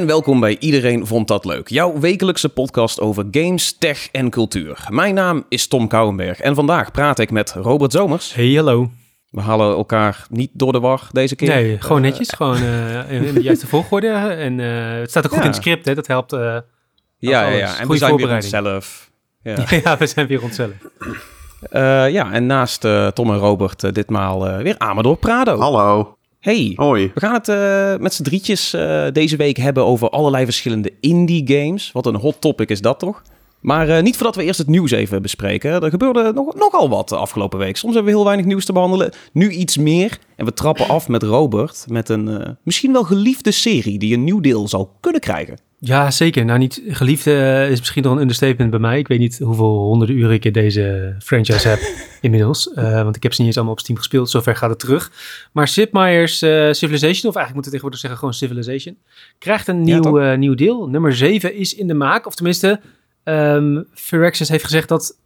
en welkom bij Iedereen Vond Dat Leuk. Jouw wekelijkse podcast over games, tech en cultuur. Mijn naam is Tom Kouwenberg en vandaag praat ik met Robert Zomers. Hey, hallo. We halen elkaar niet door de war deze keer. Nee, gewoon netjes. gewoon uh, in, de juiste volgorde. En uh, het staat ook goed Ja. in het script, hè. Dat helpt. eh, ja, ja, ja. En we zijn weer voorbereiding. onszelf. Ja. ja, we zijn weer onszelf. Eh, ja, en naast eh, Tom en Robert eh, ditmaal eh, weer Amador Prado. Hallo. Hey, Hoi. we gaan het eh, met z'n drietjes eh, deze week hebben over allerlei verschillende indie games. Wat een hot topic is dat toch? Maar eh, niet voordat we eerst het nieuws even bespreken. Er gebeurde nog, nogal wat de afgelopen week. Soms hebben we heel weinig nieuws te behandelen. Nu iets meer. En we trappen af met Robert. Met een misschien wel geliefde serie die een nieuw deel zal kunnen krijgen. Ja, zeker. Nou, niet geliefde eh, is misschien nog een understatement bij mij. Ik weet niet hoeveel honderden uren ik in deze franchise heb inmiddels. Eh, want ik heb ze niet eens allemaal op Steam gespeeld. Zover gaat het terug. Maar Sid Meier's eh, Civilization, of eigenlijk moeten we tegenwoordig zeggen gewoon Civilization, krijgt een Ja, nieuw, eh, nieuw deel. Nummer 7 is in de maak. Of tenminste, ehm Firaxis heeft gezegd dat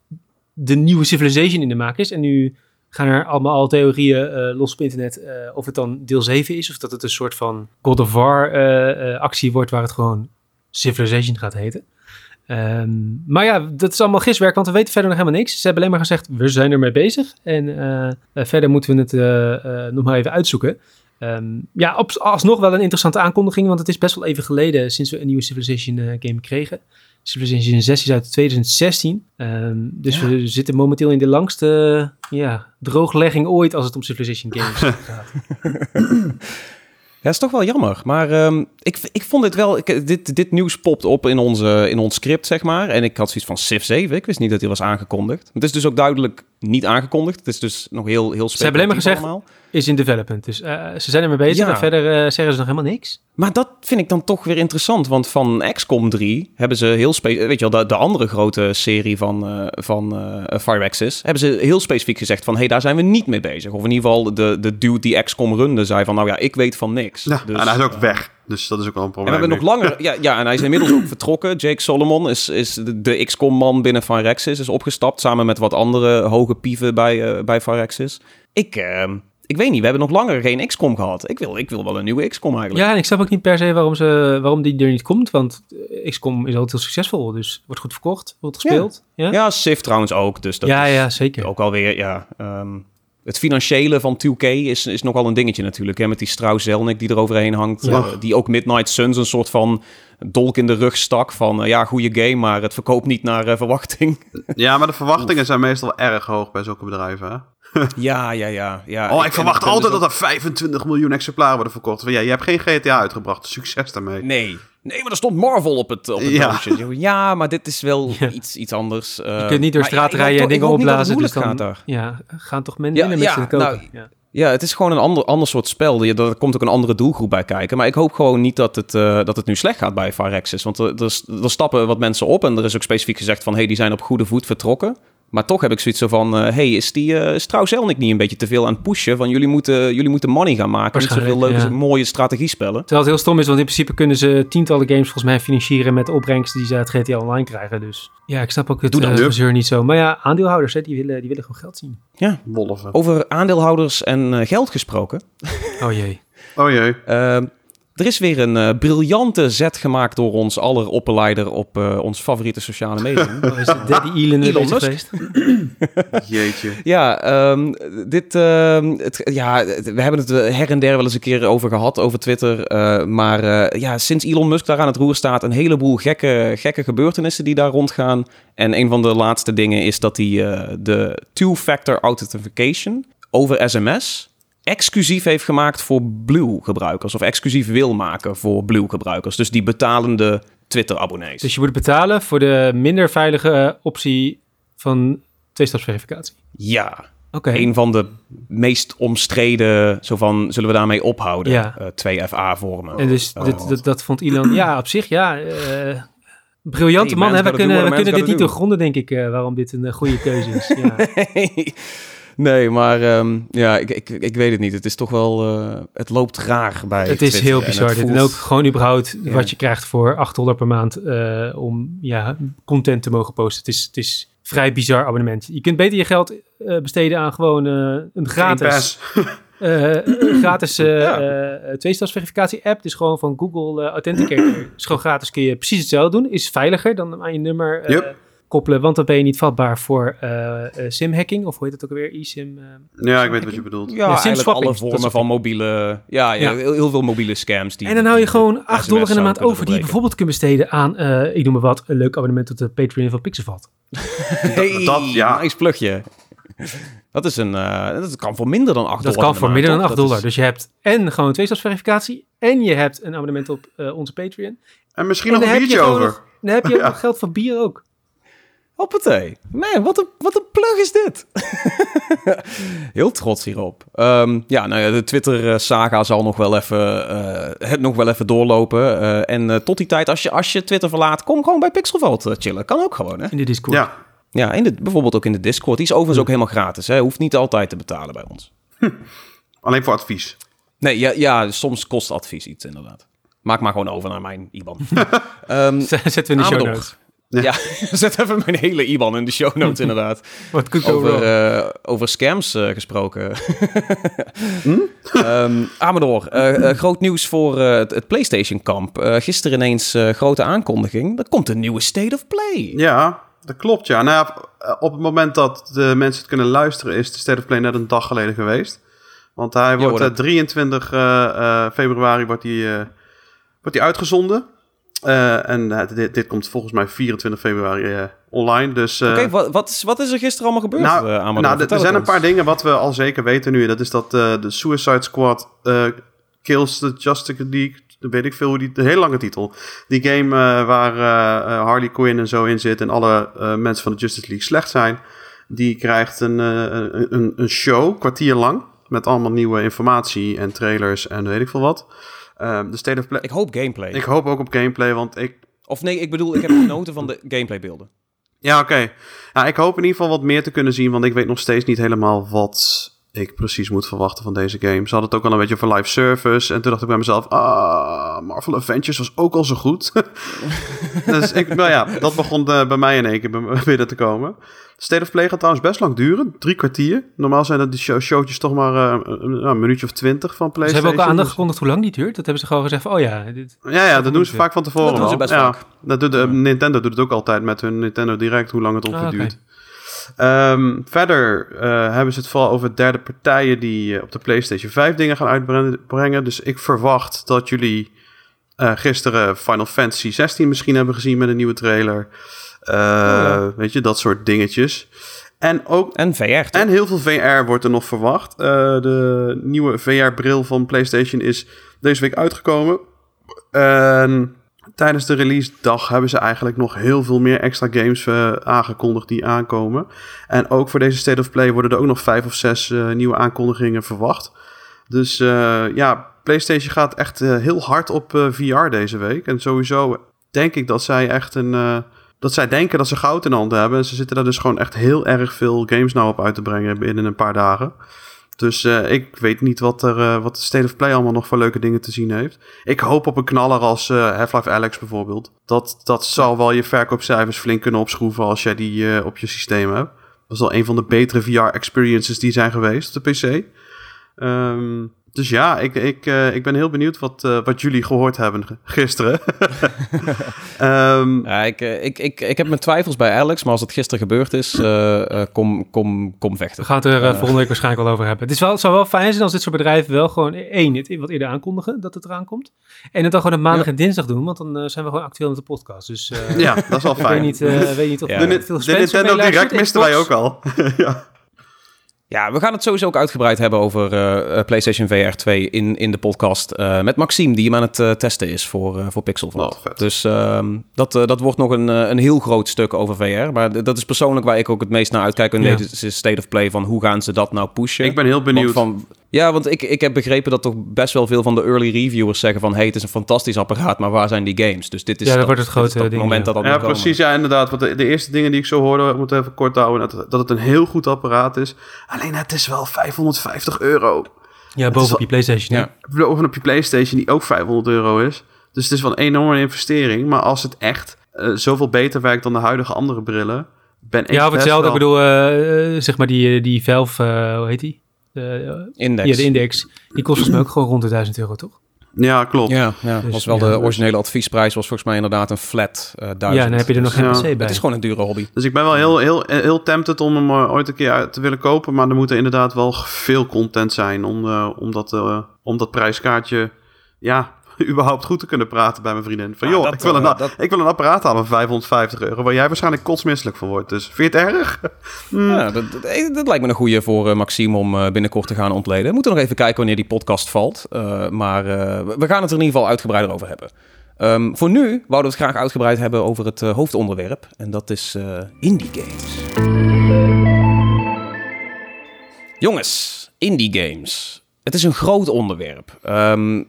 de nieuwe Civilization in de maak is. En nu gaan er allemaal al theorieën los op internet of het dan deel 7 is. Of dat het een soort van God of War actie wordt waar het gewoon Civilization gaat heten. Ehm, maar ja, dat is allemaal giswerk, want we weten verder nog helemaal niks. Ze hebben alleen maar gezegd, we zijn ermee bezig. En eh, eh, verder moeten we het eh, nog maar even uitzoeken. Ehm, ja, op, alsnog wel een interessante aankondiging, want het is best wel even geleden sinds we een nieuwe Civilization game kregen. Civilization 6 is uit 2016. Ehm, dus Ja. we zitten momenteel in de langste ja, drooglegging ooit als het om Civilization games gaat. Ja, is toch wel jammer. Maar ehm, ik, ik vond dit wel... Dit, dit nieuws popt op in, onze, in ons script, zeg maar. En ik had zoiets van Civ 7. Ik wist niet dat die was aangekondigd. Het is dus ook duidelijk niet aangekondigd. Het is dus nog heel, heel Ze hebben alleen maar gezegd, allemaal. is in development. Dus eh, ze zijn ermee bezig Ja. en verder eh, zeggen ze nog helemaal niks. Maar dat vind ik dan toch weer interessant. Want van XCOM 3 hebben ze heel specifiek... Weet je wel, de, de andere grote serie van, eh van eh Fireaxis... hebben ze heel specifiek gezegd van... hé, hey, daar zijn we niet mee bezig. Of in ieder geval de, de dude die XCOM runde zei van... nou ja, ik weet van niks. Ja, Dus, en hij is ook eh, weg. Dus dat is ook wel een En we probleem. hebben nog langer... Ja, ja, en hij is inmiddels ook vertrokken. Jake Solomon is, is de, de XCOM-man binnen Firaxis. Is opgestapt samen met wat andere hoge pieven bij, eh bij. Ik, ehm, ik weet niet, we hebben nog langer geen XCOM gehad. Ik wil, ik wil wel een nieuwe XCOM eigenlijk. Ja, en ik snap ook niet per se waarom, ze, waarom die er niet komt. Want eh, XCOM is altijd heel succesvol. Dus wordt goed verkocht, wordt gespeeld. Ja, ja, Ja, Civ trouwens ook. Dus dat ja, is zeker. ook alweer, ja... ehm, het financiële van 2K is, is nogal een dingetje natuurlijk. Hè, met die Strauss Zelnick die er overheen hangt. Ja. eh, die ook Midnight Suns een soort van dolk in de rug stak. Van eh, ja, goede game, maar het verkoopt niet naar eh, verwachting. Ja, maar de verwachtingen zijn meestal erg hoog bij zulke bedrijven. Hè? ja, ja, ja. ja. Oh, ik, verwacht altijd dus dat er 25 miljoen exemplaren worden verkocht. Ja, je hebt geen GTA uitgebracht. Succes daarmee. Nee. Nee, maar er stond Marvel op het, op het Ja. doosje. Ja, maar dit is wel Ja. iets, iets anders. eh, je kunt niet door straat rijden en dingen opblazen. Dus dan gaat daar. ja, gaan toch men- Ja, minder mensen ja, het kopen. nou, ja. Ja, het is gewoon een ander, ander soort spel. Er komt ook een andere doelgroep bij kijken. Maar ik hoop gewoon niet dat het, eh, dat het nu slecht gaat bij Phyrexis. Want er, er, er stappen wat mensen op. En er is ook specifiek gezegd van... hey, die zijn op goede voet vertrokken. Maar toch heb ik zoiets zo van... eh, hey, is die uh, Strauss-Zelnick niet een beetje te veel aan het pushen? Van jullie moeten, jullie moeten money gaan maken. Niet zoveel leuke, ja. mooie strategiespellen. Terwijl het heel stom is, want in principe kunnen ze tientallen games volgens mij financieren met de opbrengsten die ze uit GTA Online krijgen. Dus ja, ik snap ook het Doe dat. eh, Yep. gezeur niet zo. Maar ja, aandeelhouders, hè, die, willen, die willen gewoon geld zien. Ja, Wolven. over aandeelhouders en eh, geld gesproken. Oh jee. Oh jee. Er is weer een eh, briljante zet gemaakt door ons aller opperleider op eh, ons favoriete sociale medium. Oh, is het Daddy Elon, Elon Musk. geweest? Jeetje. Ja, ehm, dit, ehm, het, ja, we hebben het eh, her en der wel eens een keer over gehad, over Twitter. eh, maar eh, ja, sinds Elon Musk daar aan het roer staat, een heleboel gekke, gekke gebeurtenissen die daar rondgaan. En een van de laatste dingen is dat hij eh, de two-factor authentication over sms exclusief heeft gemaakt voor Blue-gebruikers. Of exclusief wil maken voor Blue-gebruikers. Dus die betalende Twitter-abonnees. Dus je moet betalen voor de minder veilige eh, optie van tweestapsverificatie. ja, Oké. Een van de meest omstreden, zo van, zullen we daarmee ophouden? Ja. Eh, twee FA-vormen. En dus Oh. dit, dat, dat vond Elon, ja, op zich, ja. eh briljante Hey, man. Hè? We kunnen, we kunnen dit niet doorgronden, denk ik, eh, waarom dit een eh, goede keuze is. Ja. nee, maar ehm, ja, ik, ik, ik weet het niet. Het is toch wel, eh, het loopt raar bij het is Twitter heel bizar. En voelt- ook gewoon überhaupt Ja. wat je krijgt voor 8 dollar per maand eh, om ja, content te mogen posten. Het is, het is vrij bizar abonnement. Je kunt beter je geld eh, besteden aan gewoon een gratis. Eh, een gratis eh Ja. eh, tweestapsverificatie app. Dus gewoon van Google Authenticator. Dus gewoon gratis kun je precies hetzelfde doen. Is veiliger dan aan je nummer eh, Yep. Koppelen. Want dan ben je niet vatbaar voor eh, eh, sim-hacking. Of hoe heet het ook alweer? E-sim. eh. Ja, ik weet wat je bedoelt. Ja, Ja, eigenlijk alle dat vormen van mobiele... Ja, ja, Ja. Heel, heel veel mobiele scams. Die, en dan hou je gewoon de 8 SMS dollar in de maand over. Die je bijvoorbeeld kunt besteden aan, eh, ik noem maar wat, een leuk abonnement op de Patreon van Pixelvat. Hey, Dat- ja. nice plugje. Dat, is een, eh, dat kan voor minder dan 8 Dat dollar. kan in de voor minder dan toch? 8 Dat dollar. is- Dus je hebt en gewoon tweestapsverificatie. En je hebt een abonnement op eh, onze Patreon. En misschien En nog een biertje over. nog- Dan heb je ook Ja. nog geld voor bier ook. Hoppatee. Man, wat een, wat een plug is dit. Heel trots hierop. Ehm, ja, nou ja, de Twitter-saga zal nog wel even, eh, het nog wel even doorlopen. Eh, en eh, tot die tijd, als je, als je Twitter verlaat, kom gewoon bij Pixelvault eh, chillen. Kan ook gewoon, hè? In de Discord. Ja, Ja, in de, bijvoorbeeld ook in de Discord. Die is overigens ook helemaal gratis, hè? Hoeft niet altijd te betalen bij ons. alleen voor advies. Nee, ja, ja soms kost advies iets, inderdaad. Maak maar gewoon over naar mijn IBAN. Ehm Zetten we in de show notes. Ja, zet even mijn hele IBAN in de show notes, inderdaad. Wat could Over, eh, over scams eh, gesproken. Ehm, Amador, eh, eh, groot nieuws voor eh, het, het PlayStation-kamp. Eh, gisteren ineens eh, grote aankondiging. Er komt een nieuwe State of Play. Ja, dat klopt, ja. Nou ja, op het moment dat de mensen het kunnen luisteren... is de State of Play net een dag geleden geweest. Want hij wordt dat- eh, 23 eh, eh, februari wordt hij, eh, wordt hij uitgezonden. Eh, en eh, dit, dit komt volgens mij 24 februari eh, online. Dus, Oké, wat, wat, is, wat is er gisteren allemaal gebeurd, nou, nou, er zijn een paar dingen wat we al zeker weten nu. Dat is dat de Suicide Squad Kills the Justice League. Weet ik veel hoe die... De hele lange titel. Die game waar Harley Quinn en zo in zit... en alle mensen van de Justice League slecht zijn... die krijgt een, een, een, een show, kwartier lang... met allemaal nieuwe informatie en trailers en weet ik veel wat. Ehm, de State of Play... Ik hoop gameplay. Ik hoop ook op gameplay, want ik... Of nee, ik bedoel, ik heb genoten van de gameplaybeelden. Ja, oké. Nou, ik hoop in ieder geval wat meer te kunnen zien, want ik weet nog steeds niet helemaal wat ik precies moet verwachten van deze game. Ze hadden het ook al een beetje over live service. En toen dacht ik bij mezelf, ah, Marvel Avengers was ook al zo goed. dus ik, nou ja, dat begon eh, bij mij in één keer binnen te komen. State of Play gaat trouwens best lang duren, drie kwartier. Normaal zijn dat die show, showtjes toch maar eh, een, een minuutje of twintig van Ze PlayStation. hebben ook al aangekondigd hoe lang die duurt. Dat hebben ze gewoon gezegd van, oh ja, dit, ja, ja, dat doen ze vaak van tevoren Dat doen ze best ja, vaak. Dat doet, de- Nintendo doet het ook altijd met hun Nintendo Direct, hoe lang het ongeveer Ah, duurt. Ehm, verder eh, hebben ze het vooral over derde partijen die eh, op de PlayStation 5 dingen gaan uitbrengen. Dus ik verwacht dat jullie eh, gisteren Final Fantasy 16 misschien hebben gezien met een nieuwe trailer. Eh, ja. Weet je, dat soort dingetjes. En ook En VR, toch? en heel veel VR wordt er nog verwacht. Eh, de nieuwe VR-bril van PlayStation is deze week uitgekomen. En tijdens de release dag hebben ze eigenlijk nog heel veel meer extra games eh, aangekondigd die aankomen. En ook voor deze State of Play worden er ook nog vijf of zes nieuwe aankondigingen verwacht. Dus ja, PlayStation gaat echt heel hard op VR deze week. En sowieso denk ik dat zij echt een... dat zij denken dat ze goud in handen hebben. En ze zitten daar dus gewoon echt heel erg veel games nou op uit te brengen binnen een paar dagen. Dus eh, ik weet niet wat, er, eh, wat State of Play allemaal nog voor leuke dingen te zien heeft. Ik hoop op een knaller als eh, Half-Life Alex bijvoorbeeld. Dat, dat zal wel je verkoopcijfers flink kunnen opschroeven als jij die op je systeem hebt. Dat is al een van de betere VR-experiences die zijn geweest op de PC. Ehm, dus ja, ik, ik, eh, ik ben heel benieuwd wat, eh, wat jullie gehoord hebben gisteren. Ehm, Ja, ik, eh, ik, ik, ik heb mijn twijfels bij Alex, maar als het gisteren gebeurd is, eh, eh, kom, kom, kom we vechten. gaan het er volgende week waarschijnlijk wel over hebben. Het, is wel, het zou wel fijn zijn als dit soort bedrijven wel gewoon één, het wat eerder aankondigen dat het eraan komt. En het dan gewoon op maandag en dinsdag doen, want dan zijn we gewoon actueel met de podcast. Dus eh, ja, dat is wel ik weet fijn. niet, eh, weet niet of Ja. de, veel de Nintendo Direct misten wij ook al. ja. Ja, we gaan het sowieso ook uitgebreid hebben over eh, eh, PlayStation VR 2 in, in de podcast eh, met Maxime, die hem aan het testen is voor, voor. Oh, vet. dus ehm, dat, dat wordt nog een, een heel groot stuk over VR. Maar dat is persoonlijk waar ik ook het meest naar uitkijk in Ja. deze State of Play, van hoe gaan ze dat nou pushen? Ik ben heel benieuwd. Want van, ja, want ik, ik heb begrepen dat toch best wel veel van de early reviewers zeggen van... hey, het is een fantastisch apparaat, maar waar zijn die games? Dus dit is, Ja, dat dat, wordt het grote dat ding, moment ja. dat dat Ja, precies. Ja, inderdaad. Want de, de eerste dingen die ik zo hoorde, ik moet even kort houden, dat, dat het een heel goed apparaat is. Alleen het is wel 550 euro. Ja, bovenop je PlayStation. Ja. Bovenop je PlayStation, die ook 500 euro is. Dus het is wel een enorme investering. Maar als het echt eh, zoveel beter werkt dan de huidige andere brillen, ben ik Ja, of hetzelfde. wel- Ik bedoel, eh, eh, zeg maar die, die Valve, eh, hoe heet die? De, Index. Ja, de index. Die kost volgens mij ook gewoon rond de 1000 euro, toch? Ja, klopt. Ja, ja Dus, was wel ja, de dus- originele adviesprijs was volgens mij inderdaad een flat eh duizend. Ja, dan heb je er nog geen Ja. PC bij. Het is gewoon een dure hobby. Dus ik ben wel heel, heel, heel tempted om hem eh, ooit een keer te willen kopen. Maar er moet er inderdaad wel veel content zijn om, eh, om, dat, eh, om dat prijskaartje... Ja, überhaupt goed te kunnen praten bij mijn vriendin. Van Ja, joh, dat, ik, wil een, eh, dat- ik wil een apparaat halen van 550 euro... waar jij waarschijnlijk kotsmisselijk van wordt. Dus vind je het erg? Hmm. Ja, dat, dat, eh, dat lijkt me een goede voor eh, Maxime om binnenkort te gaan ontleden. We moeten nog even kijken wanneer die podcast valt. Maar we gaan het er in ieder geval uitgebreider over hebben. Ehm, voor nu wouden we het graag uitgebreid hebben over het hoofdonderwerp. En dat is indie games. Jongens, indie games. Het is een groot onderwerp. Ehm,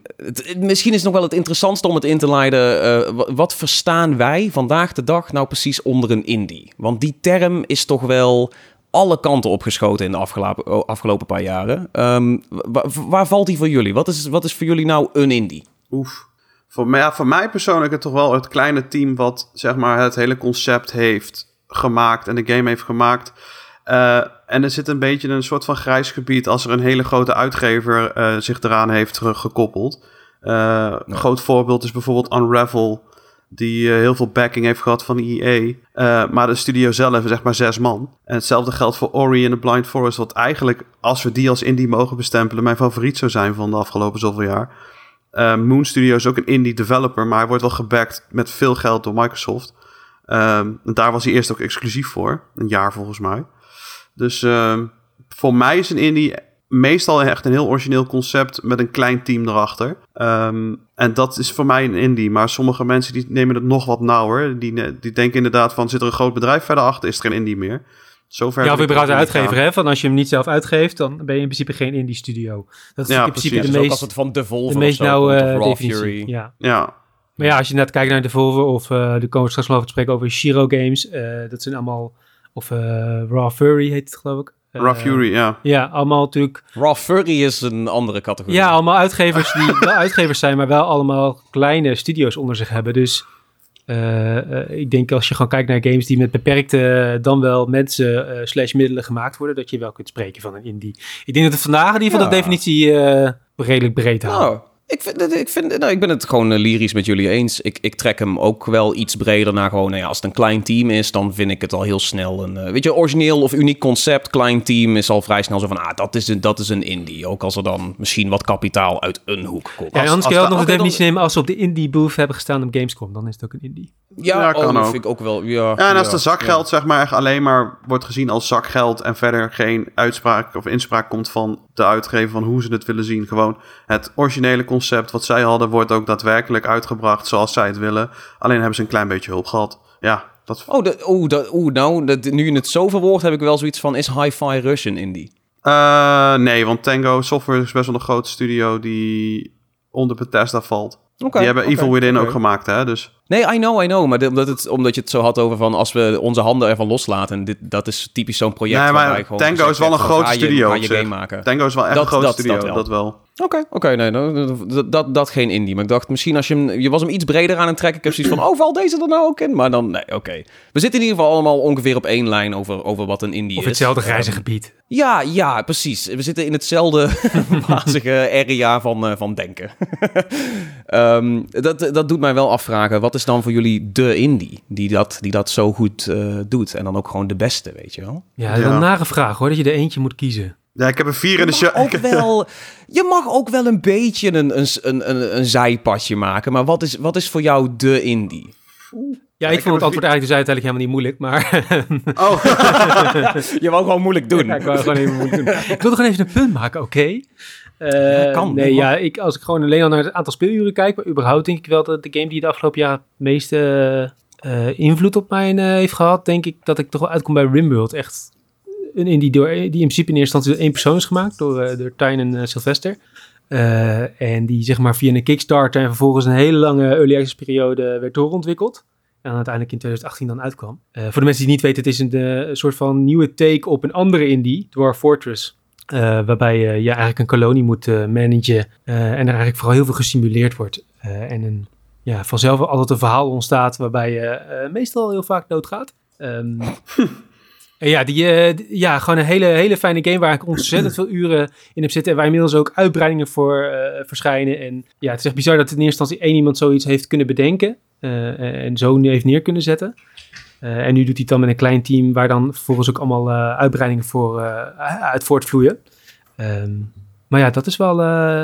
misschien is het nog wel het interessantste om het in te leiden. eh, wa- wat verstaan wij vandaag de dag nou precies onder een indie? Want die term is toch wel alle kanten opgeschoten in de afgelopen, afgelopen paar jaren. Ehm, wa- waar valt die voor jullie? Wat is, wat is voor jullie nou een indie? Oef. Voor mij, voor mij persoonlijk het toch wel het kleine team wat zeg maar het hele concept heeft gemaakt en de game heeft gemaakt. Eh, en er zit een beetje een soort van grijs gebied als er een hele grote uitgever eh, zich eraan heeft teruggekoppeld. Eh, Een groot voorbeeld is bijvoorbeeld Unravel, die eh, heel veel backing heeft gehad van EA. Maar de studio zelf is echt maar zes man. En hetzelfde geldt voor Ori and the Blind Forest, wat eigenlijk, als we die als indie mogen bestempelen, mijn favoriet zou zijn van de afgelopen zoveel jaar. Moon Studio is ook een indie developer, maar hij wordt wel gebacked met veel geld door Microsoft. Um, en daar was hij eerst ook exclusief voor, een jaar volgens mij. Dus um, voor mij is een indie meestal echt een heel origineel concept met een klein team erachter. Um, en dat is voor mij een indie. Maar sommige mensen die nemen het nog wat nauwer. Die, die denken inderdaad van, zit er een groot bedrijf verder achter, is er geen indie meer. Zover ja, of überhaupt de uitgever, hè? Van als je hem niet zelf uitgeeft, dan ben je in principe geen indie studio. Dat is Ja, in principe precies. de Dus ook meest, als het van Devolver de meest of zo komt, nauwe definitie. Fury. Ja. Ja, Maar ja, als je net kijkt naar Devolver of uh, de komen we straks nog over te spreken over Shiro Games. Uh, dat zijn allemaal, of uh, Raw Fury heet het geloof ik. Raw Fury, ja. Ja, allemaal natuurlijk... Raw Fury is een andere categorie. Ja, allemaal uitgevers die wel uitgevers zijn, maar wel allemaal kleine studio's onder zich hebben. Dus uh, ik denk als je gewoon kijkt naar games die met beperkte dan wel mensen uh, slash middelen gemaakt worden, dat je wel kunt spreken van een indie. Ik denk dat het vandaag in ieder geval ja. de definitie uh, redelijk breed houdt. Ik, vind, ik, vind, nou, ik ben het gewoon uh, lyrisch met jullie eens. Ik, ik trek hem ook wel iets breder naar gewoon, nou ja, als het een klein team is, dan vind ik het al heel snel een, uh, weet je, origineel of uniek concept. Klein team is al vrij snel zo van, ah, dat is een, dat is een indie. Ook als er dan misschien wat kapitaal uit een hoek komt. Ja, als, anders kun je ook nog de definitie dan... nemen als ze op de indie booth hebben gestaan op Gamescom, dan is het ook een indie. Ja, ja oh, kan dat ook. vind ik ook wel. Ja, ja en als ja, de zakgeld zeg maar alleen maar wordt gezien als zakgeld en verder geen uitspraak of inspraak komt van de uitgever van hoe ze het willen zien. Gewoon het originele concept wat zij hadden wordt ook daadwerkelijk uitgebracht zoals zij het willen. Alleen hebben ze een klein beetje hulp gehad. Ja, dat... Oh, de, oh, oh nou, de, nu je het zo verwoordt heb ik wel zoiets van, is Hi-Fi Rush een indie? Uh, nee, want Tango Software is best wel een grote studio die onder Bethesda valt. Okay, die hebben okay, Evil Within okay. ook gemaakt, hè? Dus. Nee, I know, I know. Maar omdat, het, omdat je het zo had over van als we onze handen ervan loslaten. Dit, dat is typisch zo'n project. Nee, maar Tango is wel een grote studio. Ga je, ga je game maken. Tango is wel echt dat, een grote dat, studio, dat wel. Dat wel. Oké, okay, oké, okay, nee, dat, dat, dat geen indie. Maar ik dacht misschien als je hem, je was hem iets breder aan het trekken. Ik heb zoiets van, oh, valt deze er nou ook in? Maar dan, nee, oké. Okay. We zitten in ieder geval allemaal ongeveer op één lijn over, over wat een indie of is. Of hetzelfde grijze um, gebied. Ja, ja, precies. We zitten in hetzelfde wazige area van, uh, van denken. um, dat, dat doet mij wel afvragen, wat is dan voor jullie de indie die dat, die dat zo goed uh, doet? En dan ook gewoon de beste, weet je wel? Ja, dat is een nare vraag hoor, dat je er eentje moet kiezen. Ja, ik heb een vier in de show. Ook wel, je mag ook wel een beetje een, een, een, een, een zijpadje maken. Maar wat is, wat is voor jou de indie? Ja, ik, ik vond het antwoord eigenlijk dus uiteindelijk helemaal niet moeilijk, maar... Oh. je wou gewoon moeilijk doen. Ja, ik wou gewoon even moeilijk doen. Ik wilde gewoon even een punt maken, oké? Okay? Uh, ja, kan. Nee, ja, ik, als ik gewoon alleen al naar het aantal speeluren kijk, maar überhaupt denk ik wel dat de game die de afgelopen jaar het meeste uh, invloed op mij uh, heeft gehad, denk ik dat ik toch wel uitkom bij Rimworld. Echt indie door, die in principe in eerste instantie één persoon is gemaakt, door, uh, door Tyne en uh, Sylvester. Uh, en die zeg maar via een Kickstarter en vervolgens een hele lange early access periode werd doorontwikkeld. En uiteindelijk in 2018 dan uitkwam. Voor de mensen die niet weten, het is een, soort van nieuwe take op een andere indie, Dwarf Fortress. Waarbij je eigenlijk een kolonie moet managen en er eigenlijk vooral heel veel gesimuleerd wordt. en een, ja, vanzelf altijd een verhaal ontstaat waarbij je meestal heel vaak doodgaat. Um, ja, die, eh, ja, gewoon een hele, hele fijne game waar ik ontzettend veel uren in heb zitten. En waar inmiddels ook uitbreidingen voor eh, verschijnen. En ja, het is echt bizar dat in eerste instantie één iemand zoiets heeft kunnen bedenken. eh, en zo heeft neer kunnen zetten. En nu doet hij het dan met een klein team waar dan vervolgens ook allemaal uitbreidingen voor uit voortvloeien. Ehm, maar ja, dat is wel eh,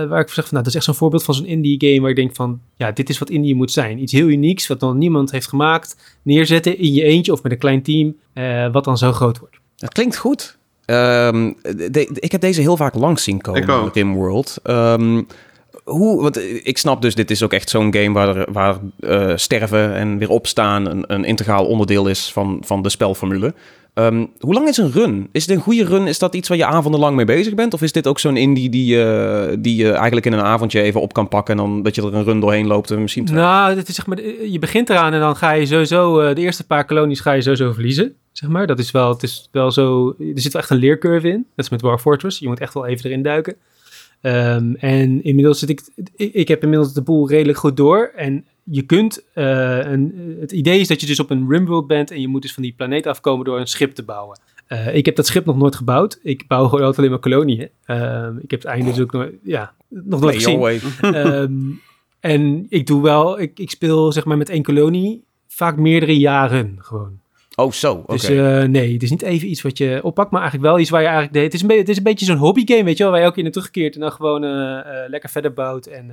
waar ik zeg van, nou, dat is echt zo'n voorbeeld van zo'n indie game waar ik denk van, ja, dit is wat indie moet zijn. Iets heel unieks, wat nog niemand heeft gemaakt, neerzetten in je eentje of met een klein team, eh, wat dan zo groot wordt. Dat klinkt goed. Ehm, de- ik heb deze heel vaak langs zien komen. Rimworld. Ehm, hoe, want ik snap dus, dit is ook echt zo'n game waar, waar eh, sterven en weer opstaan een, een integraal onderdeel is van, van de spelformule. Ehm, hoe lang is een run? Is het een goede run? Is dat iets waar je avondenlang mee bezig bent? Of is dit ook zo'n indie die, eh, die je eigenlijk in een avondje even op kan pakken en dan dat je er een run doorheen loopt en misschien twee? Nou, het is zeg maar, eh, je begint eraan en dan ga je sowieso, eh, de eerste paar kolonies ga je sowieso verliezen. Zeg maar, dat is wel, het is wel zo, er zit wel echt een leercurve in. Dat is met War Fortress, je moet echt wel even erin duiken. Ehm, en inmiddels zit ik, ik heb inmiddels de boel redelijk goed door. En je kunt, eh, een, het idee is dat je dus op een Rimworld bent en je moet dus van die planeet afkomen door een schip te bouwen. Eh, ik heb dat schip nog nooit gebouwd. Ik bouw gewoon altijd alleen maar koloniën. Ehm, ik heb het einde dus ook nooit, ja, nog nooit gezien. Ehm, en ik doe wel, ik, ik speel zeg maar met één kolonie vaak meerdere jaren gewoon. Oh, zo. Oké. Dus eh, nee, het is niet even iets wat je oppakt, maar eigenlijk wel iets waar je eigenlijk deed. Het is een, be- het is een beetje zo'n hobbygame, weet je wel, waar je elke keer naar terugkeert en dan gewoon lekker verder bouwt en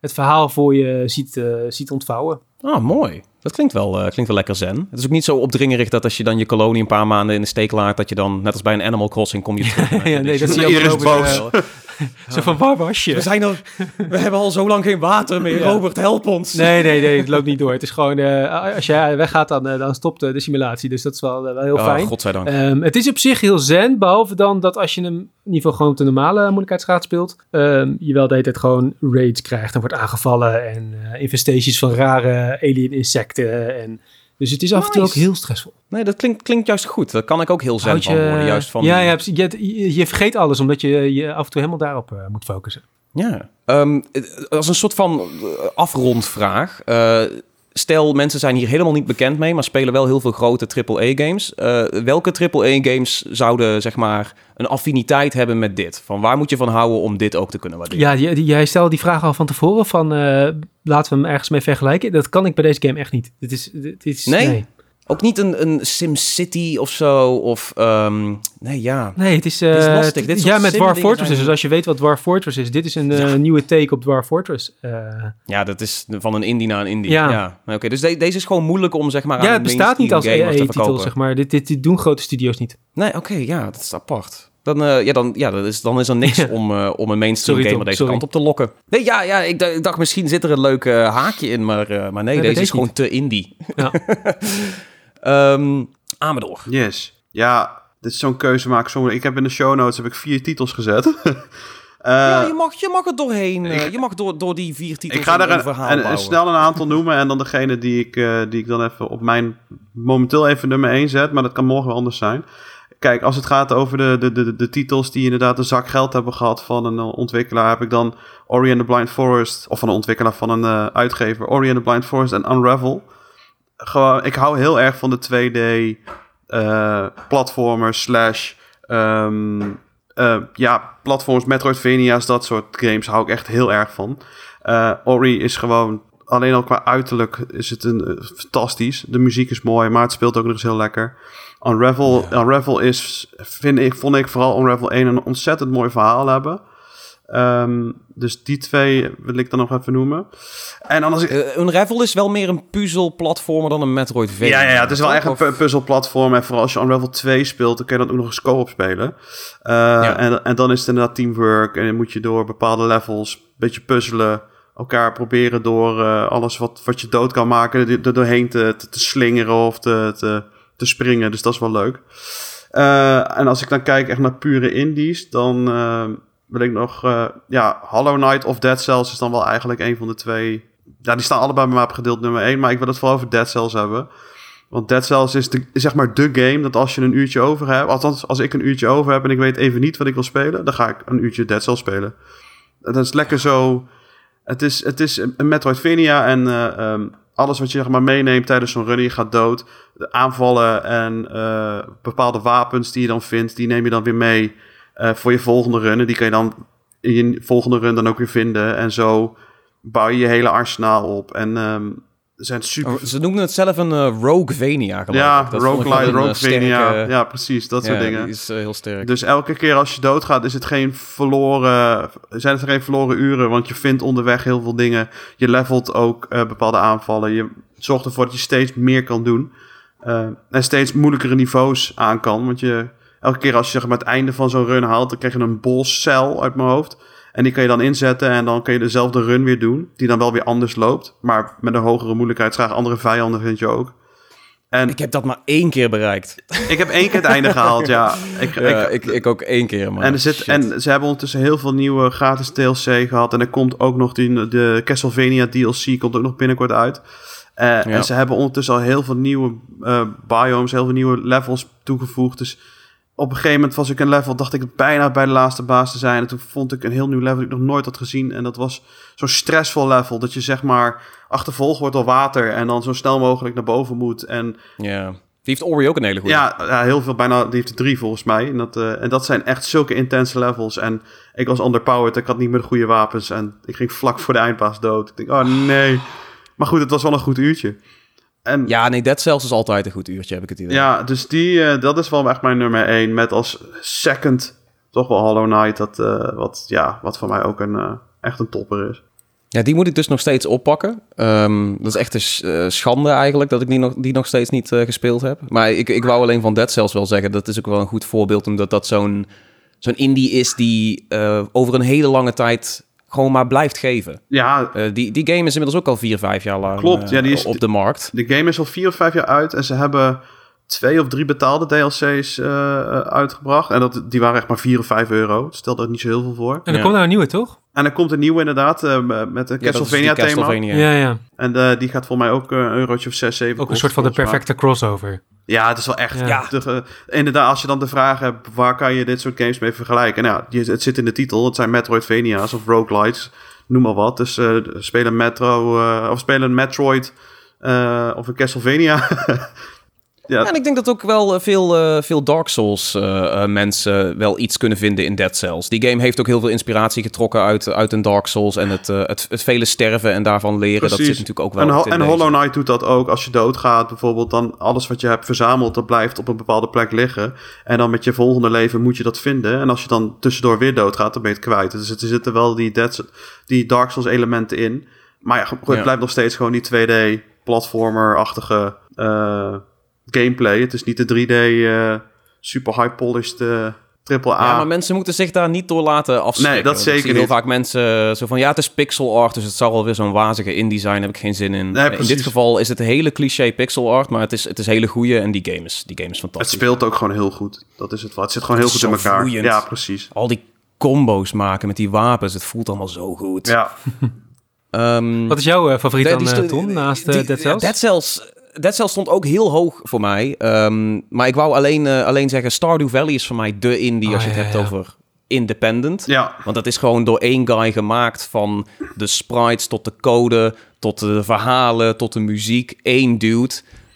het verhaal voor je ziet, eh, ziet ontvouwen. Ah, mooi. Dat klinkt wel, eh, klinkt wel lekker zen. Het is ook niet zo opdringerig dat als je dan je kolonie een paar maanden in de steek laat, dat je dan, net als bij een Animal Crossing, kom je terug. Ja, nee, dat ook Iedereen is lopen, Zo van, waar was je? We zijn er, we hebben al zo lang geen water meer. Ja. Robert, help ons. Nee, nee, nee, het loopt niet door. Het is gewoon, eh, als jij weggaat, dan, eh, dan stopt eh, de simulatie. Dus dat is wel, wel heel Oh, fijn. godzijdank. Ehm, het is op zich heel zen, behalve dan dat als je hem in ieder geval gewoon op de normale moeilijkheidsgraad speelt, ehm, je wel de hele tijd gewoon raids krijgt en wordt aangevallen en eh, infestations van rare alien insecten. En, dus het is af en toe ook heel stressvol. Nee, dat klinkt, klinkt juist goed. Daar kan ik ook heel zen van worden. Juist van, ja, ja, precies. je, je, je vergeet alles omdat je je af en toe helemaal daarop eh, moet focussen. Ja. Ehm, als een soort van eh, afrondvraag. Eh, stel, mensen zijn hier helemaal niet bekend mee, maar spelen wel heel veel grote AAA-games. Eh welke AAA-games zouden, zeg maar, een affiniteit hebben met dit? Van waar moet je van houden om dit ook te kunnen waarderen? Ja, jij, stelde die vraag al van tevoren van eh, laten we hem ergens mee vergelijken. Dat kan ik bij deze game echt niet. Dit is, dit is, Nee? Ook niet een, een SimCity of zo? Of, ehm, nee, ja. Nee, het is, Het is eh, lastig. Dit ja, met Dwarf Fortress zijn- Dus als je weet wat Dwarf Fortress is, dit is een eh, Ja. nieuwe take op Dwarf Fortress. Eh, Ja, dat is van een indie naar een indie. Ja. Oké, dus de- deze is gewoon moeilijk om, zeg maar, ja, aan het bestaat niet als EA-titel, zeg maar. Dit, dit, dit doen grote studio's niet. Nee, oké, ja, dat is apart. Dan, ja, dan, ja, dat is, dan is er niks om, om een mainstream Sorry, gamer Tom, deze sorry. kant op te lokken. Nee, ja, ja ik, dacht- ik dacht misschien zit er een leuk haakje in, maar, maar nee, deze is gewoon te indie. Ja. Amador. Yes. Ja, dit is zo'n keuze maken. Sommige- Ik heb in de show notes heb ik vier titels gezet. Eh, ja, je mag, je mag er doorheen. eh, je mag door, door die vier titels ik ga er een een, een- snel een aantal noemen en dan degene die ik, eh, die ik dan even op mijn momenteel even nummer 1 zet, maar dat kan morgen wel anders zijn. Kijk, als het gaat over de, de, de, de titels die inderdaad een zak geld hebben gehad van een ontwikkelaar, heb ik dan Ori and the Blind Forest, of van een ontwikkelaar van een uitgever, Ori and the Blind Forest en Unravel. Gewoon, ik hou heel erg van de 2D eh platformer slash ehm, eh, ja, platforms, Metroidvania's, dat soort games hou ik echt heel erg van. Eh, Ori is gewoon, alleen al qua uiterlijk is het een, fantastisch. De muziek is mooi, maar het speelt ook nog eens heel lekker. Unravel, Unravel is, vind ik, vond ik vooral Unravel 1 een ontzettend mooi verhaal hebben. Ehm, dus die twee wil ik dan nog even noemen. En dan als ik, Eh, Unravel is wel meer een puzzelplatformer dan een Metroidvania. ja, ja, ja, het is wel echt een Of- puzzelplatform. En vooral als je Unravel 2 speelt, dan kun je dat ook nog eens co-op spelen. Eh, en, en dan is het inderdaad teamwork. En dan moet je door bepaalde levels een beetje puzzelen. Elkaar proberen door eh, alles wat, wat je dood kan maken, er doorheen te, te, te slingeren of te, te, te springen. Dus dat is wel leuk. Eh, en als ik dan kijk echt naar pure indies, dan eh, wil ik nog... eh, ja, Hollow Knight of Dead Cells is dan wel eigenlijk een van de twee... Ja, die staan allebei bij mij op gedeeld nummer 1. Maar ik wil het vooral over Dead Cells hebben. Want Dead Cells is, de, zeg maar de game dat als je een uurtje over hebt... Althans, als ik een uurtje over heb en ik weet even niet wat ik wil spelen... dan ga ik een uurtje Dead Cells spelen. Dat is lekker zo... Het is, het is een Metroidvania en eh, ehm, alles wat je zeg maar, meeneemt tijdens zo'n run, je gaat dood. De aanvallen en eh, bepaalde wapens die je dan vindt, die neem je dan weer mee eh, voor je volgende run. En die kan je dan in je volgende run dan ook weer vinden. En zo bouw je je hele arsenaal op. En er zijn super... Oh, ze noemden het zelf een uh, Roguevania, geloof ja, ik. Roguelite, een, eh, sterke- Ja, precies, dat soort ja, dingen. die is eh, heel sterk. Dus elke keer als je doodgaat, is het geen verloren, zijn het geen verloren uren. Want je vindt onderweg heel veel dingen. Je levelt ook eh, bepaalde aanvallen. Je zorgt ervoor dat je steeds meer kan doen. Eh, en steeds moeilijkere niveaus aan kan. Want je, elke keer als je zeg maar, het einde van zo'n run haalt, dan krijg je een bosscel uit mijn hoofd. En die kan je dan inzetten en dan kun je dezelfde run weer doen. Die dan wel weer anders loopt. Maar met een hogere moeilijkheidsgraad. Andere vijanden vind je ook. En Ik heb dat maar één keer bereikt. ik heb één keer het einde gehaald, ja. Ik, Ja, ik, ik, ik ook één keer, maar en, er zit, shit. en ze hebben ondertussen heel veel nieuwe gratis DLC gehad. En er komt ook nog die, de Castlevania DLC komt ook nog binnenkort uit. Eh, En ze hebben ondertussen al heel veel nieuwe eh, biomes, heel veel nieuwe levels toegevoegd. Dus op een gegeven moment was ik een level, dacht ik bijna bij de laatste baas te zijn. En toen vond ik een heel nieuw level dat ik nog nooit had gezien. En dat was zo'n stressvol level. Dat je zeg maar achtervolgd wordt door water en dan zo snel mogelijk naar boven moet. En Ja. Die heeft Ori ook een hele goede. ja, ja, heel veel, bijna, die heeft er drie volgens mij. En dat, eh, en dat zijn echt zulke intense levels. En ik was underpowered, ik had niet meer de goede wapens. En ik ging vlak voor de eindbaas dood. Ik denk, oh nee. Maar goed, het was wel een goed uurtje. En ja, Ja, nee, Dead Cells is altijd een goed uurtje, heb ik het idee. dus die, eh, dat is wel echt mijn nummer één. Met als second toch wel Hollow Knight. Dat, eh, wat, ja, wat voor mij ook een, eh, echt een topper is. Ja, die moet ik dus nog steeds oppakken. Ehm, dat is echt een sch- schande eigenlijk dat ik die nog, die nog steeds niet gespeeld heb. Maar ik, ik wou alleen van Dead Cells wel zeggen, dat is ook wel een goed voorbeeld, omdat dat zo'n zo'n indie is die over een hele lange tijd gewoon maar blijft geven. Ja, Eh, die, die game is inmiddels ook al vier, vijf jaar lang Klopt, eh, ja, die is- op de markt. de game is al vier of vijf jaar uit. En ze hebben twee of drie betaalde DLC's eh, eh, uitgebracht. En dat, die waren echt maar 4 of 5 euro. Stelde er niet zo heel veel voor. En er Ja. komt nou een nieuwe, toch? En er komt een nieuwe inderdaad, eh, met een dat Castlevania thema. Castlevania. Ja, ja. En eh, die gaat volgens mij ook een eurotje of 6, 7 Ook een soort van de perfecte crossover. Ja, het is wel echt... Ja. Inderdaad, als je dan de vraag hebt, waar kan je dit soort games mee vergelijken? Nou, het zit in de titel. Het zijn Metroidvania's of roguelites, noem maar wat. Dus eh spelen Metro, eh, of spelen Metroid eh, of een Castlevania. ja, en ik denk dat ook wel eh, veel, eh, veel Dark Souls eh, mensen wel iets kunnen vinden in Dead Cells. Die game heeft ook heel veel inspiratie getrokken uit, uit een Dark Souls. En het, het, het vele sterven en daarvan leren, dat zit natuurlijk ook wel En, ho- in en deze. Hollow Knight doet dat ook. Als je doodgaat bijvoorbeeld, dan alles wat je hebt verzameld, dat blijft op een bepaalde plek liggen. En dan met je volgende leven moet je dat vinden. En als je dan tussendoor weer doodgaat, dan ben je het kwijt. Dus er zitten wel die, Dead, die Dark Souls elementen in. Maar ja, het Ja. blijft nog steeds gewoon die 2D platformer-achtige gameplay. Het is niet de 3D eh, super high polished eh, triple A. Ja, maar mensen moeten zich daar niet door laten afschrikken. Nee, dat zeker Ik zie heel niet. vaak mensen zo van, ja, het is pixel art, dus het zal wel weer zo'n wazige InDesign, heb ik geen zin in. Nee, in dit geval is het hele cliché pixel art, maar het is, het is hele goede en die game is, die game is het fantastisch. speelt ook gewoon heel goed. Dat is het wel. Het zit gewoon heel goed in elkaar. vloeiend. Ja, precies. Al die combo's maken met die wapens, het voelt allemaal zo goed. Ja. Ehm, Wat is jouw eh, favoriet de- dan, eh, Tom, naast die- eh, Dead Cells? Dead Cells, Dead Cells stond ook heel hoog voor mij. Ehm, maar ik wou alleen, eh, alleen zeggen, Stardew Valley is voor mij de indie Oh, als je het ja, hebt ja. over independent. ja. Want dat is gewoon door één guy gemaakt van de sprites tot de code, tot de verhalen, tot de muziek. Één dude.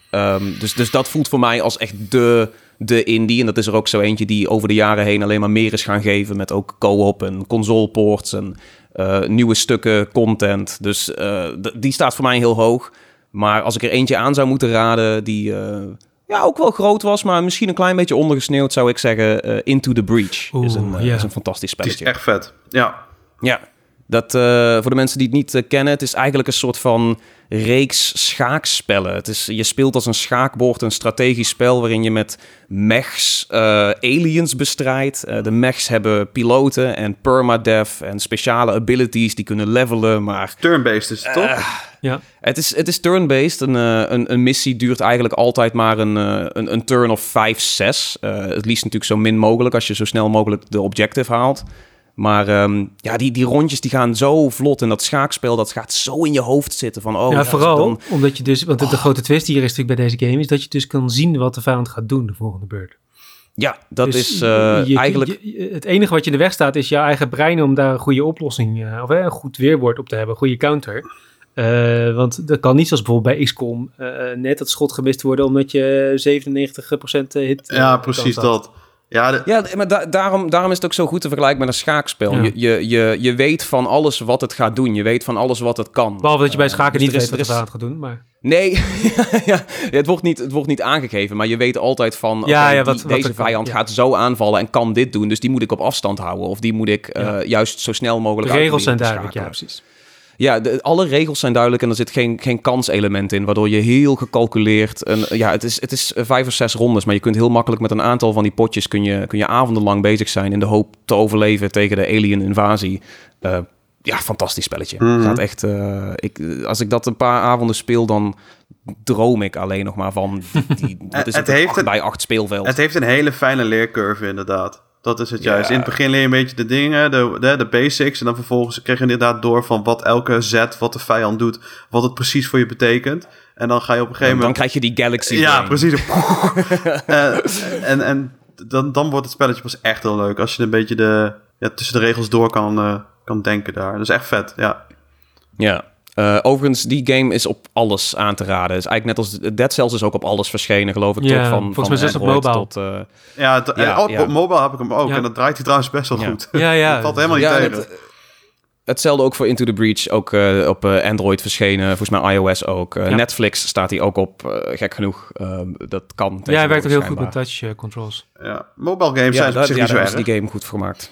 Ehm, dus, dus dat voelt voor mij als echt de, de indie. En dat is er ook zo eentje die over de jaren heen alleen maar meer is gaan geven. Met ook co-op en consoleports en eh, nieuwe stukken content. Dus eh, die staat voor mij heel hoog. Maar als ik er eentje aan zou moeten raden die eh, ja, ook wel groot was, maar misschien een klein beetje ondergesneeuwd, zou ik zeggen eh, Into the Breach. is, een, eh, ja. is een fantastisch Die is spelletje. echt vet. Ja. Ja, dat, eh, voor de mensen die het niet eh, kennen, het is eigenlijk een soort van reeks schaakspellen. Het is, je speelt als een schaakbord een strategisch spel waarin je met mechs eh, aliens bestrijdt. Eh, de mechs hebben piloten en permadeath en speciale abilities die kunnen levelen, maar Turn-based is het, toch? Ja. het is, het is turn-based. Een, eh, een, een missie duurt eigenlijk altijd maar een, eh, een, een turn of 5, 6. Eh, het liefst natuurlijk zo min mogelijk als je zo snel mogelijk de objective haalt. Maar ehm, ja, die, die rondjes die gaan zo vlot. En dat schaakspel dat gaat zo in je hoofd zitten. Van, oh, ja, vooral dan- omdat je dus, want de, de grote twist hier is natuurlijk bij deze game, is dat je dus kan zien wat de vijand gaat doen de volgende beurt. ja, dat Dus is eh, je- eigenlijk... je- het enige wat je in de weg staat is je eigen brein om daar een goede oplossing, eh, of een goed weerwoord op te hebben, een goede counter. Eh, want dat kan niet zoals bijvoorbeeld bij XCOM eh, net dat schot gemist worden omdat je 97% hit. Ja, precies dat. Ja, de- Ja, maar da- daarom, daarom is het ook zo goed te vergelijken met een schaakspel. Ja. Je, je, je, je weet van alles wat het gaat doen. Je weet van alles wat het kan. Behalve dat je bij Eh, schaken niet weet wat er het gaat doen. Maar Nee, ja, het, wordt niet, het wordt niet aangegeven, maar je weet altijd van... Ja, die- wat- wat deze kan, vijand ja. gaat zo aanvallen en kan dit doen, dus die moet ik op afstand houden. Of die moet ik eh, juist zo snel mogelijk de regels zijn duidelijk, ja, precies. Ja, de, alle regels zijn duidelijk en er zit geen, geen kanselement in, waardoor je heel gecalculeerd... En, ja, het is, het is vijf of zes rondes, maar je kunt heel makkelijk met een aantal van die potjes... kun je, kun je avondenlang bezig zijn in de hoop te overleven tegen de alien-invasie. Eh, ja, fantastisch spelletje. Mhm. Gaat echt, eh, ik, als ik dat een paar avonden speel, dan droom ik alleen nog maar van die, die Het het, heeft bij acht speelveld. Het heeft een hele fijne leercurve, inderdaad. Dat is het Ja. juist. In het begin leer je een beetje de dingen, de, de, de basics. En dan vervolgens krijg je inderdaad door van wat elke zet, wat de vijand doet, wat het precies voor je betekent. En dan ga je op een gegeven dan, dan moment. krijg je die Galaxy ja, Brain. precies. Eh, en en dan, dan wordt het spelletje pas echt heel leuk. Als je een beetje de, ja, tussen de regels door kan, eh, kan denken daar. Dat is echt vet, ja. Ja. Eh, overigens, die game is op alles aan te raden. is eigenlijk net als Dead Cells is ook op alles verschenen, geloof ik. Ja, toch? Van, volgens mij zelfs op Android mobile. Tot, eh, Ja, het- Ja, op mobile heb ik hem ook. Ja. En dat draait hij trouwens best wel Ja. goed. Ja, ja. dat valt helemaal niet ja, tegen. het- hetzelfde ook voor Into the Breach, ook eh, op eh, Android verschenen. Volgens mij iOS ook. Eh, Ja. Netflix staat hij ook op, eh, gek genoeg. Ehm, dat kan. Ja, hij werkt ook heel goed met touch eh, controls. ja. Mobile games Ja, zijn op daar, zich ja, niet zo daar is erg. die game goed gemaakt.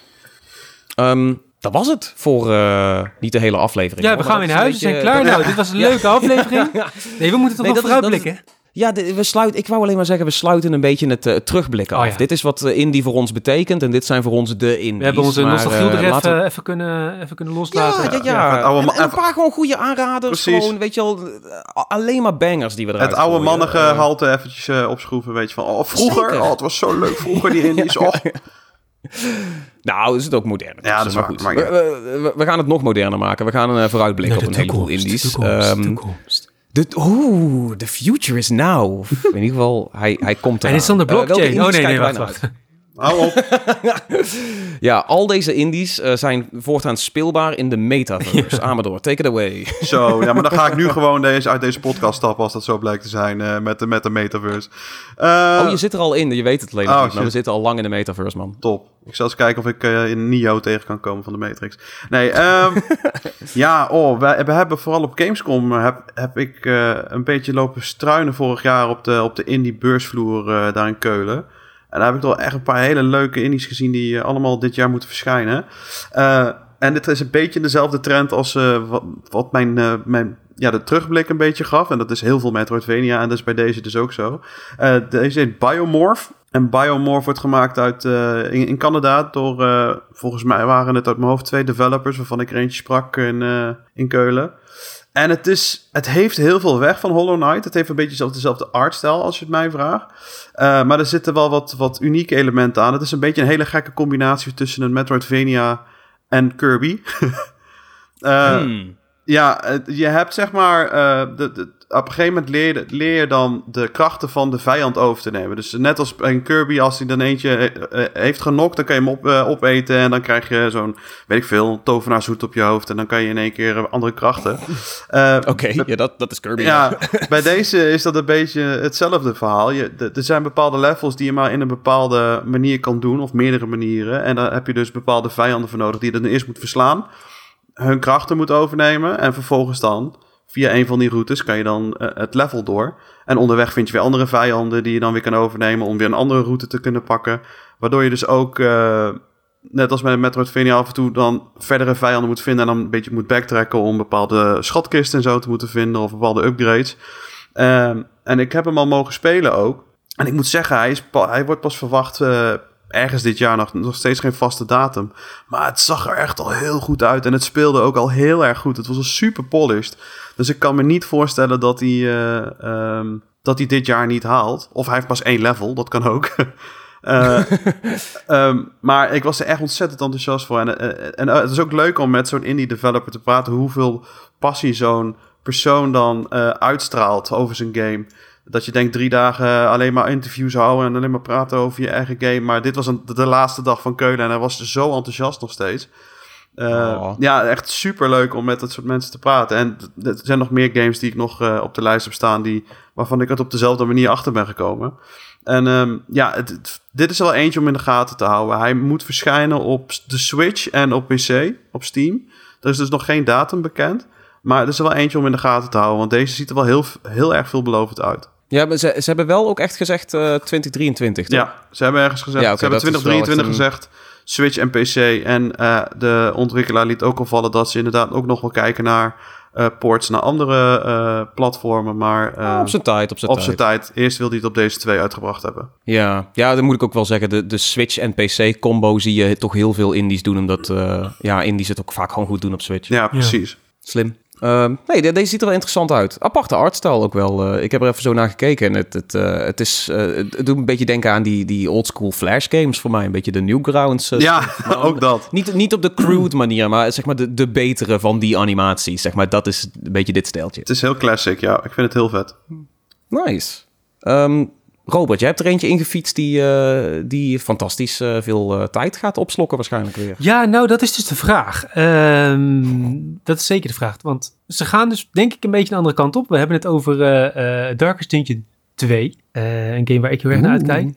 Ehm, dat was het voor eh, niet de hele aflevering. Ja, hoor, we gaan weer naar is huis. We zijn klaar nou. Dit was een leuke aflevering. Nee, we moeten toch Nee, nog vooruitblikken? Ja, we sluiten, ik wou alleen maar zeggen, we sluiten een beetje het eh, terugblikken Oh, af. ja. Dit is wat eh, indie voor ons betekent en dit zijn voor ons de indies. We hebben onze nostalgie er we- even, even, kunnen, even kunnen loslaten. Ja, ja, ja. het oude En- een paar gewoon goede aanraders. Precies. Gewoon, weet je wel, eh, alleen maar bangers die we eruit Het oude gooien. mannige halte eventjes opschroeven, weet je van... Oh, vroeger, oh, het was zo leuk vroeger, die indies. Oh. Nou, is het ook modern. Ja, dat is maar waar, goed. maar ja. we- we- we gaan het nog moderner maken. We gaan een eh, vooruitblik op een heleboel indies. Ehm, toekomst. de, Oeh, the future is now. In ieder geval, hij, hij komt En eraan. dit is dan de Eh, blockchain. oh nee, nee, wacht, naar wacht. Hou op. Ja, al deze indies eh, zijn voortaan speelbaar in de metaverse. Amador, take it away. Zo, ja, maar dan ga ik nu gewoon deze, uit deze podcast stappen als dat zo blijkt te zijn eh, met, de, met de metaverse. Eh, oh, je zit er al in. Je weet het alleen Oh, niet, maar we zitten al lang in de metaverse, man. Top. Ik zal eens kijken of ik in Nio tegen kan komen van de Matrix. Nee, ehm, ja, oh, we, we hebben vooral op Gamescom heb, heb ik een beetje lopen struinen vorig jaar op de, op de indie beursvloer daar in Keulen. En daar heb ik toch echt een paar hele leuke indies gezien die eh, allemaal dit jaar moeten verschijnen. Eh, en dit is een beetje dezelfde trend als eh, wat, mijn, mijn ja, de terugblik een beetje gaf. En dat is heel veel Metroidvania en dat is bij deze dus ook zo. Deze heet Biomorph. En Biomorph wordt gemaakt uit, in, in Canada door, volgens mij waren het uit mijn hoofd twee developers, waarvan ik er eentje sprak in, in Keulen. En het, is, het heeft heel veel weg van Hollow Knight. Het heeft een beetje zelf- dezelfde artstijl als je het mij vraagt. Eh, maar er zitten wel wat, wat unieke elementen aan. Het is een beetje een hele gekke combinatie tussen een Metroidvania en Kirby. Hmm. Ja, je hebt zeg maar. de, de- op een gegeven moment leer je, leer je dan de krachten van de vijand over te nemen. Dus net als een Kirby, als hij dan eentje eh, eh, heeft genokt, dan kan je hem op, opeten. En dan krijg je zo'n, weet ik veel, tovenaarshoed op je hoofd. En dan kan je in één keer andere krachten. Oké, ja, dat, dat is Kirby. ja, bij deze is dat een beetje hetzelfde verhaal. Je, er zijn bepaalde levels die je maar in een bepaalde manier kan doen, of meerdere manieren. En daar heb je dus bepaalde vijanden voor nodig die je dan eerst moet verslaan. Hun krachten moet overnemen. En vervolgens dan, via een van die routes, kan je dan eh, het level door. En onderweg vind je weer andere vijanden die je dan weer kan overnemen om weer een andere route te kunnen pakken. Waardoor je dus ook, eh, net als bij Metroidvania, af en toe dan verdere vijanden moet vinden. En dan een beetje moet backtracken om bepaalde schatkisten en zo te moeten vinden of bepaalde upgrades. Ehm, en ik heb hem al mogen spelen ook. En ik moet zeggen, hij, is hij wordt pas verwacht eh, ergens dit jaar. Nog, nog steeds geen vaste datum. Maar het zag er echt al heel goed uit. En het speelde ook al heel erg goed. Het was al super polished. Dus ik kan me niet voorstellen dat hij, eh, ehm, dat hij dit jaar niet haalt. Of hij heeft pas één level, dat kan ook. Eh, ehm, maar ik was er echt ontzettend enthousiast voor. En, eh, en het is ook leuk om met zo'n indie developer te praten. Hoeveel passie zo'n persoon dan uitstraalt over zijn game. Dat je denkt drie dagen alleen maar interviews houden en alleen maar praten over je eigen game. Maar dit was een, de laatste dag van Keulen en hij was zo enthousiast nog steeds. Eh, Oh. Ja, echt super leuk om met dat soort mensen te praten. En er zijn nog meer games die ik nog eh, op de lijst heb staan, die, waarvan ik het op dezelfde manier achter ben gekomen. En ehm, ja, het- het- dit is wel eentje om in de gaten te houden. Hij moet verschijnen op de Switch en op PC, op Steam. Er is dus nog geen datum bekend. Maar er is er wel eentje om in de gaten te houden. Want deze ziet er wel heel, heel erg veelbelovend uit. Ja, maar ze, ze hebben wel ook echt gezegd eh 2023, toch? Ja, ze hebben ergens gezegd. Ja, ze hebben dat is wel 2023 echt een- gezegd. Switch en PC. En eh, de ontwikkelaar liet ook al vallen dat ze inderdaad ook nog wel kijken naar eh, ports naar andere eh, platformen. Maar eh, Ah, op zijn tijd, op zijn op tijd. zijn tijd. Eerst wil hij het op deze twee uitgebracht hebben. Ja, ja, dan moet ik ook wel zeggen. De, de Switch en PC combo zie je toch heel veel indies doen. Omdat uh, ja, indies het ook vaak gewoon goed doen op Switch. Ja, precies. Slim. Uh, nee, de, deze ziet er wel interessant uit. Aparte artstyle ook wel. Uh, ik heb er even zo naar gekeken. En het, het, uh, het, is, het doet een beetje denken aan die, die oldschool Flash games voor mij. Een beetje de Newgrounds. ja, ook dat. Niet, niet op de crude manier, maar zeg maar de, de betere van die animaties. Zeg maar, dat is een beetje dit stijltje. Het is heel classic, ja. Ik vind het heel vet. Nice. Um, Robert, jij hebt er eentje ingefietst die, uh, die fantastisch uh, veel uh, tijd gaat opslokken waarschijnlijk weer. Ja, nou, dat is dus de vraag. Um, dat is zeker de vraag. Want ze gaan dus denk ik een beetje de andere kant op. We hebben het over Darkest Dungeon 2. een game waar ik heel erg naar uitkijk.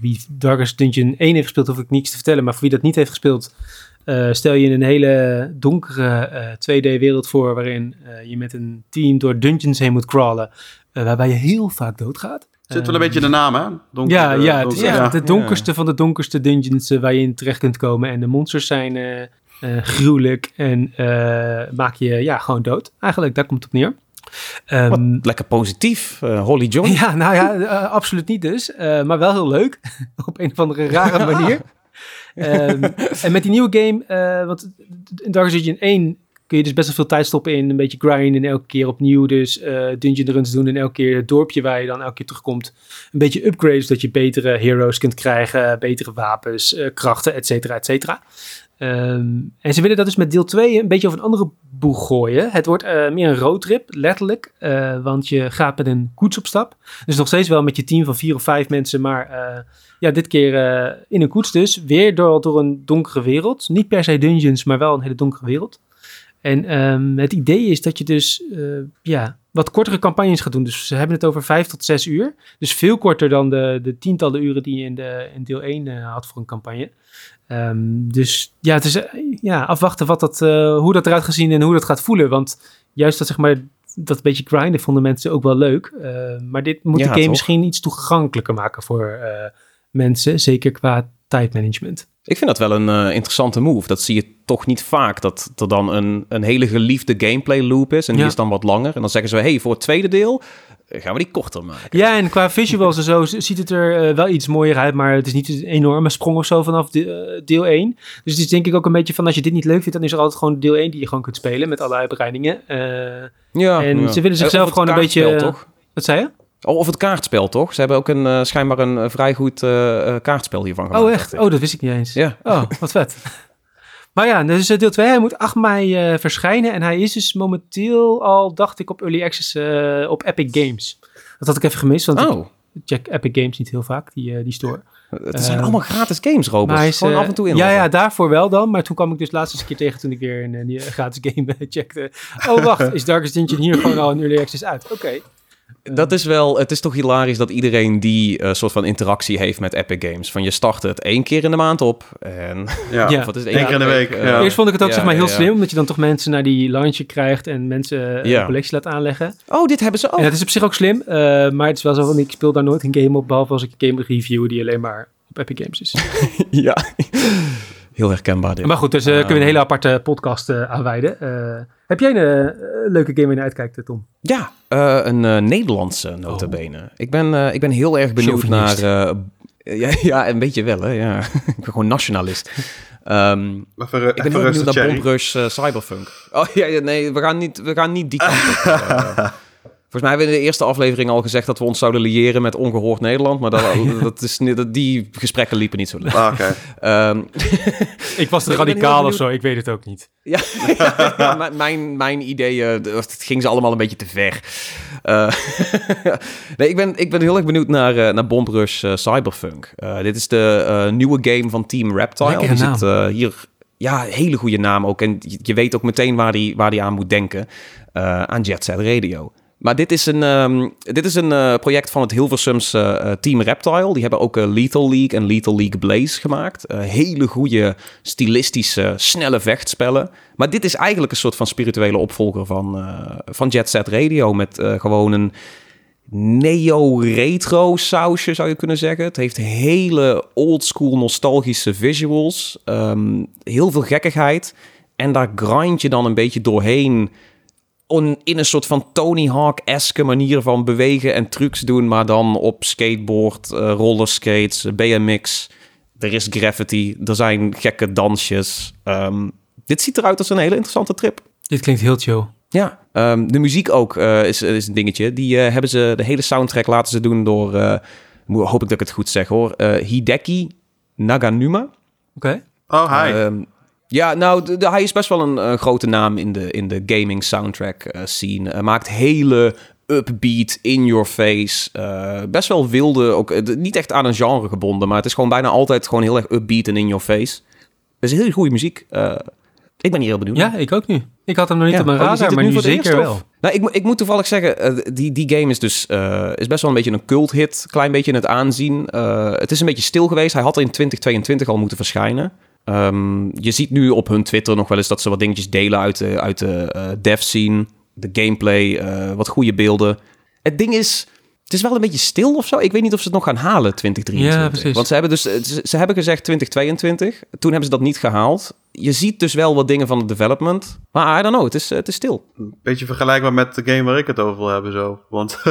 wie Darkest Dungeon 1 heeft gespeeld, hoef ik niets te vertellen. Maar voor wie dat niet heeft gespeeld, stel je een hele donkere 2D-wereld voor... waarin je met een team door dungeons heen moet crawlen... waarbij je heel vaak doodgaat. Zit wel een beetje de naam, hè? Donker, ja, ja, het is echt ja. de donkerste ja. van de donkerste dungeons uh, waar je in terecht kunt komen. En de monsters zijn uh, uh, gruwelijk en maak je ja, gewoon dood. Eigenlijk, daar komt het op neer. Um, Wat lekker positief, Holly John. Ja, nou ja, absoluut niet dus. maar wel heel leuk. op een of andere rare manier. um, en met die nieuwe game, want in Dark Dungeon 1 kun je dus best wel veel tijd stoppen in een beetje grinden en elke keer opnieuw dus uh, dungeon runs doen en elke keer het dorpje waar je dan elke keer terugkomt een beetje upgrades, dat je betere heroes kunt krijgen, betere wapens, uh, krachten, et cetera, et cetera. Um, en ze willen dat dus met deel 2 een beetje over een andere boeg gooien. Het wordt uh, meer een roadtrip, letterlijk, want je gaat met een koets op stap. Dus nog steeds wel met je team van vier of vijf mensen, maar ja, dit keer in een koets dus, weer door, door een donkere wereld. Niet per se dungeons, maar wel een hele donkere wereld. En um, het idee is dat je dus uh, ja, wat kortere campagnes gaat doen. Dus ze hebben het over vijf tot zes uur. Dus veel korter dan de, de tientallen uren die je in, de, in deel 1 uh, had voor een campagne. Um, dus ja, het is uh, ja, afwachten wat dat, hoe dat eruit gaat zien en hoe dat gaat voelen. Want juist dat, zeg maar, dat beetje grinden vonden mensen ook wel leuk. maar dit moet ja, de game toch? misschien iets toegankelijker maken voor mensen. Zeker qua tijdmanagement. Ik vind dat wel een uh, interessante move. Dat zie je toch niet vaak. Dat er dan een, een hele geliefde gameplay loop is. En die ja. is dan wat langer. En dan zeggen ze, hey, voor het tweede deel gaan we die korter maken. Ja, en qua visuals en zo ziet het er uh, wel iets mooier uit. Maar het is niet een enorme sprong of zo vanaf de, uh, deel 1. Dus het is denk ik ook een beetje van, als je dit niet leuk vindt... dan is er altijd gewoon deel 1 die je gewoon kunt spelen met alle uitbreidingen. ja, en ja. ze willen zichzelf gewoon een beetje... toch? Wat zei je? Of het kaartspel, toch? Ze hebben ook een, uh, schijnbaar een uh, vrij goed uh, kaartspel hiervan gemaakt. Oh, echt? Oh, dat wist ik niet eens. Ja. Oh, wat vet. maar ja, dus deel 2, hij moet 8 mei verschijnen. En hij is dus momenteel al, dacht ik, op Early Access op Epic Games. Dat had ik even gemist, want oh. ik check Epic Games niet heel vaak, die, die store. Het zijn allemaal gratis games, Robert. Is, Gewoon af en toe in. Ja, ja, daarvoor wel dan. Maar toen kwam ik dus laatst eens een keer tegen toen ik weer een, gratis game checkte. Oh, wacht, is Darkest Dungeon hier gewoon al in Early Access uit? Oké. Okay. Dat is wel, het is toch hilarisch dat iedereen die uh, soort van interactie heeft met Epic Games. Van je start het één keer in de maand op en ja, ja. wat is één keer in de week. Uh, ja. Eerst vond ik het ook ja, zeg maar heel slim, omdat je dan toch mensen naar die launcher krijgt en mensen uh, een collectie laat aanleggen. Oh, dit hebben ze ook. En dat is op zich ook slim, uh, maar het is wel zo van ik speel daar nooit een game op, behalve als ik een game review die alleen maar op Epic Games is. ja. Heel herkenbaar dit. Maar goed, dus uh, kunnen we een hele aparte podcast uh, aanwijden. Heb jij een uh, leuke game waar je naar uitkijkt, Tom? Ja, een Nederlandse notabene. Oh. Ik, ben, ik ben heel erg benieuwd Chauvinist. naar... ja, ja, een beetje wel, hè. Ja. ik ben gewoon nationalist. Um, even, ik ben heel benieuwd naar Bombrush Cyberpunk. Oh ja, nee, we gaan niet, we gaan niet die kant op. Volgens mij hebben we in de eerste aflevering al gezegd dat we ons zouden liëren met ongehoord Nederland. Maar dat, dat is, dat, die gesprekken liepen niet zo leuk. Ah, okay. um, ik was te radicaal of zo, ik weet het ook niet. Ja, ja mijn, mijn ideeën, het ging ze allemaal een beetje te ver. Uh, nee, ik ben, ik ben heel erg benieuwd naar, uh, naar Bombrush uh, Cyberpunk. dit is de nieuwe game van Team Reptile. Die zit hier ja, hele goede naam ook. En je, weet ook meteen waar die, waar die aan moet denken. eh, aan Jet Set Radio. Maar dit is een, ehm, dit is een eh, project van het Hilversumse eh, Team Reptile. Die hebben ook eh, Lethal League en Lethal League Blaze gemaakt. Eh, hele goede, stilistische, snelle vechtspellen. Maar dit is eigenlijk een soort van spirituele opvolger van, eh, van Jet Set Radio. Met eh, gewoon een neo-retro sausje, zou je kunnen zeggen. Het heeft hele oldschool nostalgische visuals. Ehm, heel veel gekkigheid. En daar grind je dan een beetje doorheen on- in een soort van Tony Hawk-eske manier van bewegen en trucs doen, maar dan op skateboard, eh, rollerskates, BMX. Er is graffiti, er zijn gekke dansjes. Ehm, dit ziet eruit als een hele interessante trip. Dit klinkt heel chill. Ja, ehm, de muziek ook eh, is, is een dingetje. Die eh, hebben ze, de hele soundtrack laten ze doen door, eh, hoop ik dat ik het goed zeg hoor, eh, Hideki Naganuma. Oké. Oh, hi. Ehm, ja, nou, de- de- hij is best wel een eh, grote naam in de, in de gaming soundtrack eh, scene. Hij maakt hele upbeat, in-your-face, eh, best wel wilde, ook niet echt aan een genre gebonden, maar het is gewoon bijna altijd gewoon heel erg upbeat en in-your-face. Het is heel goede muziek. Ik ben hier heel benieuwd. Ja, ik ook nu. Ik had hem nog niet Ja. op mijn Oh, radar, het maar nu zeker wel. Nou, ik, ik moet toevallig zeggen, eh, die, die game is dus eh, is best wel een beetje een cult hit. Klein beetje in het aanzien. Eh, het is een beetje stil geweest. Hij had er in 2022 al moeten verschijnen. Ehm, je ziet nu op hun Twitter nog wel eens dat ze wat dingetjes delen uit de, uit de dev scene. De gameplay, wat goede beelden. Het ding is, het is wel een beetje stil of zo. Ik weet niet of ze het nog gaan halen 2023. Ja, precies. Want ze hebben dus ze, ze hebben gezegd 2022. Toen hebben ze dat niet gehaald. Je ziet dus wel wat dingen van het development. Maar I don't know, het is, het is stil. Beetje vergelijkbaar met de game waar ik het over wil hebben zo. Want,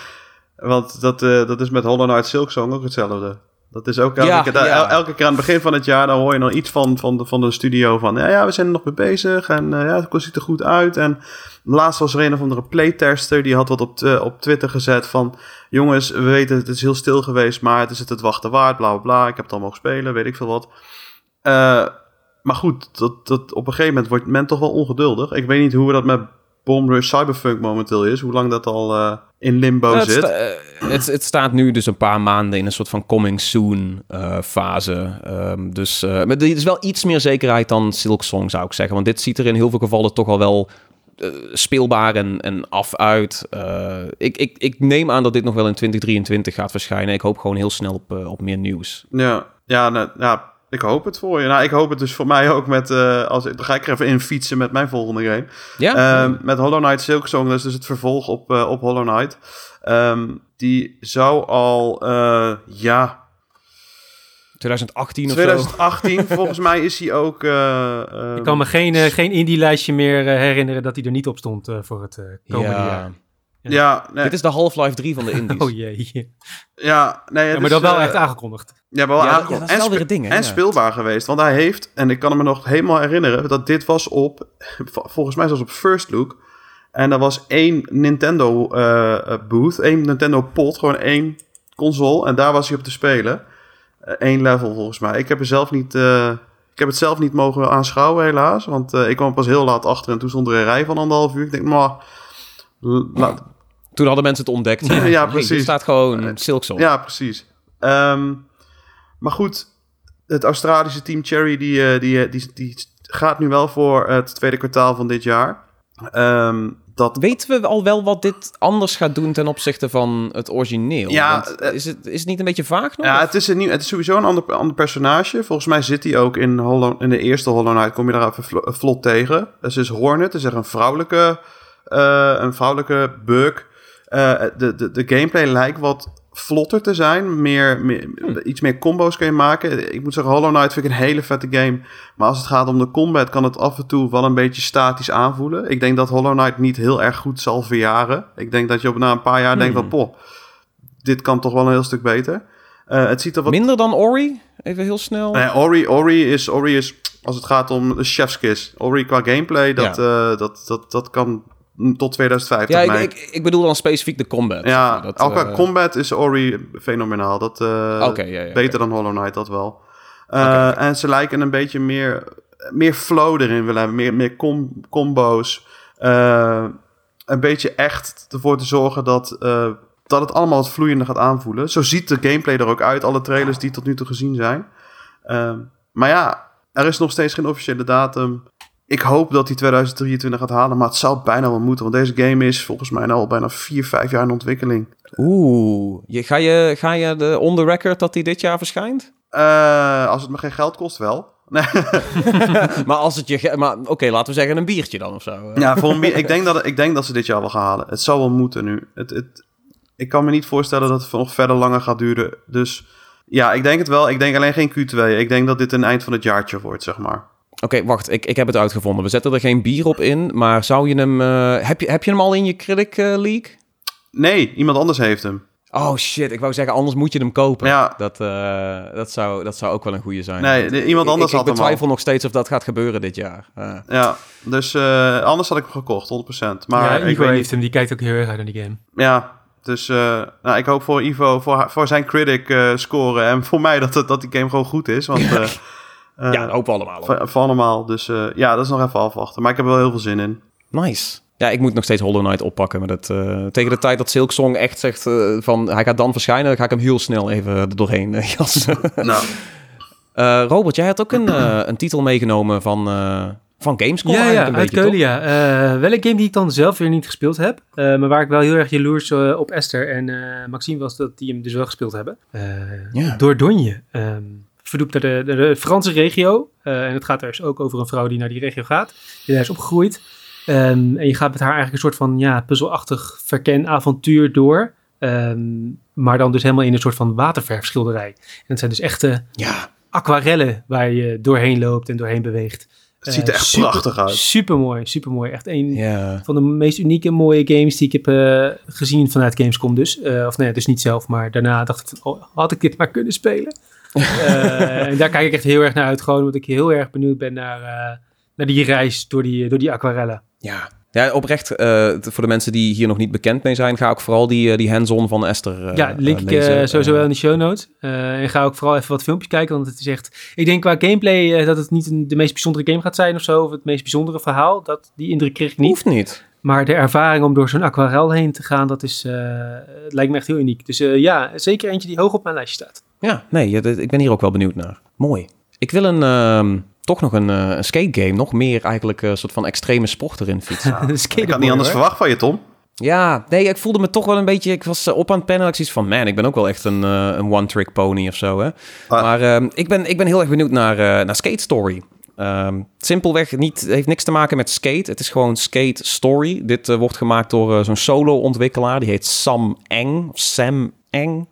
want dat, eh, dat is met Hollow Knight Silksong ook hetzelfde. Dat is ook elke, Ja, keer, ja. el- elke keer aan het begin van het jaar... dan hoor je nog iets van, van, de, van de studio van... ja, ja, we zijn er nog mee bezig en eh, ja, het ziet er goed uit. En laatst was er een of andere playtester... die had wat op, op Twitter gezet van... jongens, we weten het is heel stil geweest... maar het is het het wachten waard, bla bla bla. Ik heb het al mogen spelen, weet ik veel wat. Eh, maar goed, dat, dat, op een gegeven moment wordt men toch wel ongeduldig. Ik weet niet hoe dat met Bomb Rush Cyberpunk momenteel is. Hoe lang dat al eh, in limbo het, zit. sta- eh, het, het staat nu dus een paar maanden in een soort van coming soon eh, fase. Ehm, dus maar er is wel iets meer zekerheid dan Silksong, zou ik zeggen. Want dit ziet er in heel veel gevallen toch al wel speelbaar en, en af uit. Ik, ik, ik neem aan dat dit nog wel in 2023 gaat verschijnen. Ik hoop gewoon heel snel op, op meer nieuws. Ja, ja, nou, ja, ik hoop het voor je. Nou, ik hoop het dus voor mij ook met... eh, als, dan ga ik er even in fietsen met mijn volgende game. Ja? Ehm, met Hollow Knight Silksong, dat is dus het vervolg op, eh, op Hollow Knight. Ehm, die zou al, eh, ja, 2018 of zo. 2018 volgens mij is hij ook... Ik kan me geen, geen indie-lijstje meer herinneren dat hij er niet op stond eh, voor het eh, komende Ja. jaar. Ja, nee, Dit is de Half-Life 3 van de Indies. Oh jee. ja, nee, Ja, maar is, dat wel eh, echt aangekondigd. Ja, wel aangekondigd. en, weer spe- ding, hè, en ja. speelbaar geweest. Want hij heeft, en ik kan me nog helemaal herinneren, dat dit was op, volgens mij zelfs op First Look. En er was één Nintendo eh, eh, booth, één Nintendo pot, gewoon één console. En daar was hij op te spelen. Eén level volgens mij. Ik heb, er zelf niet, eh, ik heb het zelf niet mogen aanschouwen helaas. Want eh, ik kwam pas heel laat achter en toen stond er een rij van anderhalf uur. Ik denk, maar... laat- Toen hadden mensen het ontdekt. Ja, precies. er staat gewoon Silksong. Ja, precies. Ehm, maar goed, het Australische team Cherry die, eh, die, eh, die, die gaat nu wel voor het tweede kwartaal van dit jaar. Ehm, dat Weten we al wel wat dit anders gaat doen ten opzichte van het origineel? Ja, Want eh, is, het, is het niet een beetje vaag nog? Ja, het is, een nieuw, het is sowieso een ander, ander personage. Volgens mij zit hij ook in, Hollow, in de eerste Hollow Knight. Kom je daar even vlo- vlot tegen. Dus is Hornet, is er een vrouwelijke, een vrouwelijke bug. Eh, de, de, de gameplay lijkt wat vlotter te zijn. Meer, meer, Iets meer combo's kun je maken. Ik moet zeggen, Hollow Knight vind ik een hele vette game. Maar als het gaat om de combat, kan het af en toe wel een beetje statisch aanvoelen. Ik denk dat Hollow Knight niet heel erg goed zal verjaren. Ik denk dat je op na een paar jaar denkt van, poh, dit kan toch wel een heel stuk beter. Eh, het ziet er wat Minder dan Ori? Even heel snel. Nee, Ori, Ori, is, Ori is, als het gaat om de chefskiss. Ori qua gameplay, dat, eh, dat, dat, dat kan tot 2050 ja, ik, ik, ik bedoel dan specifiek de combat. ja, Dat, qua eh, combat is Ori fenomenaal. Dat, eh, Oké, ja, ja, beter dan Hollow Knight, dat wel. Eh. En ze lijken een beetje meer, meer flow erin willen hebben. Meer, meer com- combo's. Een beetje echt ervoor te zorgen dat, dat het allemaal wat vloeiender gaat aanvoelen. Zo ziet de gameplay er ook uit. Alle trailers die tot nu toe gezien zijn. Maar ja, er is nog steeds geen officiële datum. Ik hoop dat hij 2023 gaat halen, maar het zou bijna wel moeten. Want deze game is volgens mij nou al bijna 4, 5 jaar in ontwikkeling. Oeh, je, ga, je, ga je de on the record dat die dit jaar verschijnt? Uh, als het me geen geld kost, wel. Maar als het je... Maar oké, laten we zeggen een biertje dan of zo. Ja, voor een bier, ik, denk dat, ik denk dat ze dit jaar wel gaan halen. Het zou wel moeten nu. Het, het, ik kan me niet voorstellen dat het nog verder langer gaat duren. Dus ja, ik denk het wel. Ik denk alleen geen Q2. Ik denk dat dit een eind van het jaartje wordt, zeg maar. Oké, wacht. Ik, ik heb het uitgevonden. We zetten er geen bier op in. Maar zou je hem... Uh, heb, je, heb je hem al in je Critic uh, League? Nee, iemand anders heeft hem. Oh shit, ik wou zeggen, anders moet je hem kopen. Ja. Dat, uh, dat, zou, dat zou ook wel een goede zijn. Nee, iemand anders ik, had ik betwijfel nog steeds of dat gaat gebeuren dit jaar. Uh. Ja, dus uh, anders had ik hem gekocht, 100%. Maar ja, Ivo heeft hem, die kijkt ook heel erg uit naar die game. Ja, dus nou, ik hoop voor Ivo, voor, voor zijn critic scoren en voor mij dat, dat die game gewoon goed is. Want, ja, hopen we allemaal. Voor, voor allemaal, dus ja, dat is nog even afwachten. Maar ik heb er wel heel veel zin in. Nice. Ja, ik moet nog steeds Hollow Knight oppakken. Maar dat, uh, tegen de tijd dat Silksong echt zegt uh, van hij gaat dan verschijnen, dan ga ik hem heel snel even er doorheen uh, jassen. Nou. Robert, jij had ook een, een titel meegenomen van, van Gamescom. Ja, ja een uit Keulen, ja. wel een game die ik dan zelf weer niet gespeeld heb. maar waar ik wel heel erg jaloers op Esther en Maxime was dat die hem dus wel gespeeld hebben. Ja. Door Donje. Um, verdoept naar de, de, Franse regio. en het gaat er dus ook over een vrouw die naar die regio gaat. Die daar is opgegroeid. Um, en je gaat met haar eigenlijk een soort van ja, puzzelachtig verkenavontuur door. Um, maar dan dus helemaal in een soort van waterverfschilderij. En het zijn dus echte ja. aquarellen waar je doorheen loopt en doorheen beweegt. Het ziet er echt super, prachtig uit. Super mooi, super mooi. Echt een van de meest unieke mooie games die ik heb uh, gezien vanuit Gamescom dus. Uh, of nee, dus niet zelf, maar daarna dacht ik, oh, had ik dit maar kunnen spelen? Uh, en daar kijk ik echt heel erg naar uit, gewoon omdat ik heel erg benieuwd ben naar, naar die reis door die, door die aquarellen. Ja, ja, oprecht, uh, voor de mensen die hier nog niet bekend mee zijn, ga ik vooral die, uh, die hands-on van Esther uh, Ja, link ik sowieso wel in de show notes. en ga ook vooral even wat filmpjes kijken, want het is echt... Ik denk qua gameplay dat het niet een, de meest bijzondere game gaat zijn of zo, of het meest bijzondere verhaal. Dat, die indruk kreeg ik niet. Hoeft niet. Maar de ervaring om door zo'n aquarel heen te gaan, dat is, lijkt me echt heel uniek. Dus ja, zeker eentje die hoog op mijn lijstje staat. Ja, nee, ik ben hier ook wel benieuwd naar. Mooi. Ik wil een... Ehm, toch nog een, uh, een skate game. Nog meer eigenlijk een uh, soort van extreme sport erin fietsen. ik had niet anders verwacht van je, Tom. Ja, nee, ik voelde me toch wel een beetje... Ik was uh, op aan het pennen. Ik zoiets van, man, ik ben ook wel echt een, uh, een one-trick pony of zo, hè. Ah. Maar uh, ik, ben, ik ben heel erg benieuwd naar, naar Skate Story. Um, simpelweg niet, heeft niks te maken met skate. Het is gewoon Skate Story. Dit wordt gemaakt door zo'n solo-ontwikkelaar. Die heet Sam Eng. Sam Eng.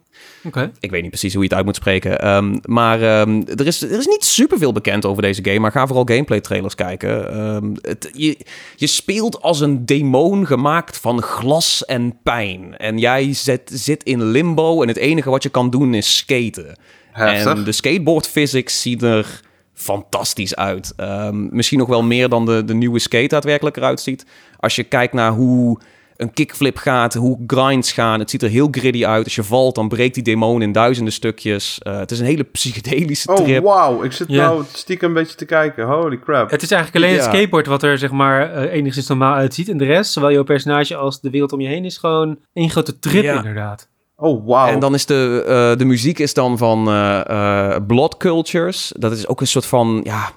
Ik weet niet precies hoe je het uit moet spreken. Um, maar um, er, is, er is niet superveel bekend over deze game. Maar ga vooral gameplay trailers kijken. Um, het, je, je speelt als een demon gemaakt van glas en pijn. En jij zit, zit in limbo. En het enige wat je kan doen is skaten. Heftig. En de skateboard physics ziet er fantastisch uit. misschien nog wel meer dan de, de nieuwe skate daadwerkelijk eruit ziet. Als je kijkt naar hoe een kickflip gaat, hoe grinds gaan. Het ziet er heel gritty uit. Als je valt, dan breekt die demon in duizenden stukjes. Uh, het is een hele psychedelische oh, trip. Oh, wauw. Ik zit nou stiekem een beetje te kijken. Holy crap. Het is eigenlijk alleen het skateboard wat er zeg maar uh, enigszins normaal uitziet. En de rest, zowel jouw personage als de wereld om je heen, is gewoon één grote trip inderdaad. Oh, wow. En dan is de, uh, de muziek is dan van Blood Cultures. Dat is ook een soort van, ja,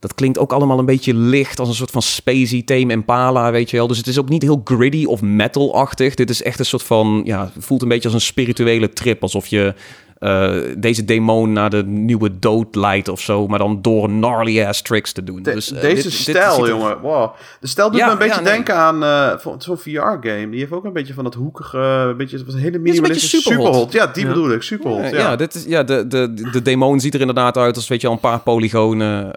dat klinkt ook allemaal een beetje licht als een soort van spacey Tame Impala, weet je wel. Dus het is ook niet heel gritty of metal-achtig. Dit is echt een soort van, ja, voelt een beetje als een spirituele trip. Alsof je uh, deze demon naar de nieuwe dood leidt of zo, maar dan door gnarly ass tricks te doen. De, dus, uh, deze dit, stijl, dit jongen, wow. De stijl doet ja, me een beetje ja, nee. denken aan uh, zo'n VR-game. Die heeft ook een beetje van dat hoekige, een beetje, een hele minimalistische superhot. superhot. Ja, die ja. bedoel ik, superhot. Ja, ja. dit is, ja de, de, de demon ziet er inderdaad uit als weet je al een paar polygonen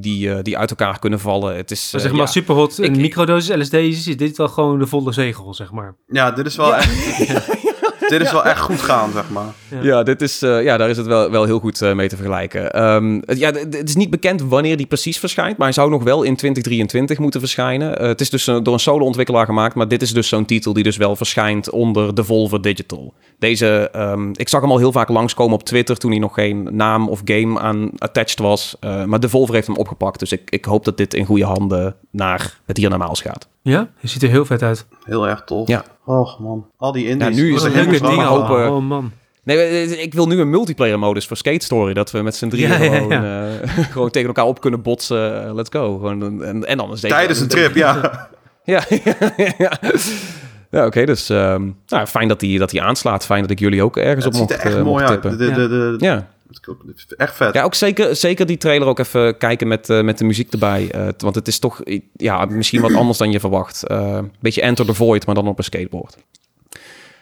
die, die uit elkaar kunnen vallen. Het is, zeg maar superhot, een microdosis LSD is, is dit wel gewoon de volle zegel, zeg maar. Ja, dit is wel echt... dit is wel echt goed gaan, zeg maar. Ja, ja dit is, uh, ja daar is het wel, wel heel goed uh, mee te vergelijken. Um, het, ja, het is niet bekend wanneer die precies verschijnt, maar hij zou nog wel in 2023 moeten verschijnen. Uh, het is dus door een solo-ontwikkelaar gemaakt, maar dit is dus zo'n titel die dus wel verschijnt onder Devolver Digital. Deze, um, ik zag hem al heel vaak langskomen op Twitter toen hij nog geen naam of game aan attached was. maar Devolver heeft hem opgepakt, dus ik, ik hoop dat dit in goede handen naar het hier normaals gaat. Ja, je ziet er heel vet uit. Heel erg tof. Ja. Och man, al die indies. Ja, nu is er leuke dingen hopen. Oh man. Nee, ik wil nu een multiplayer modus voor Skate Story. Dat we met z'n drieën Ja, ja, gewoon, ja. eh, gewoon tegen elkaar op kunnen botsen. Let's go. Gewoon, en, en dan een zeker- Tijdens een trip, ja. Ja, ja. ja oké. dus ehm, nou, fijn dat hij dat die aanslaat. Fijn dat ik jullie ook ergens Het op ziet mocht, er echt eh, mooi tippen. De, de, de, de- Ja. Echt vet. ja, ook zeker, zeker die trailer ook even kijken met, eh, met de muziek erbij. Eh, want het is toch ja, misschien wat anders dan je verwacht. Eh, Een beetje Enter the Void, maar dan op een skateboard.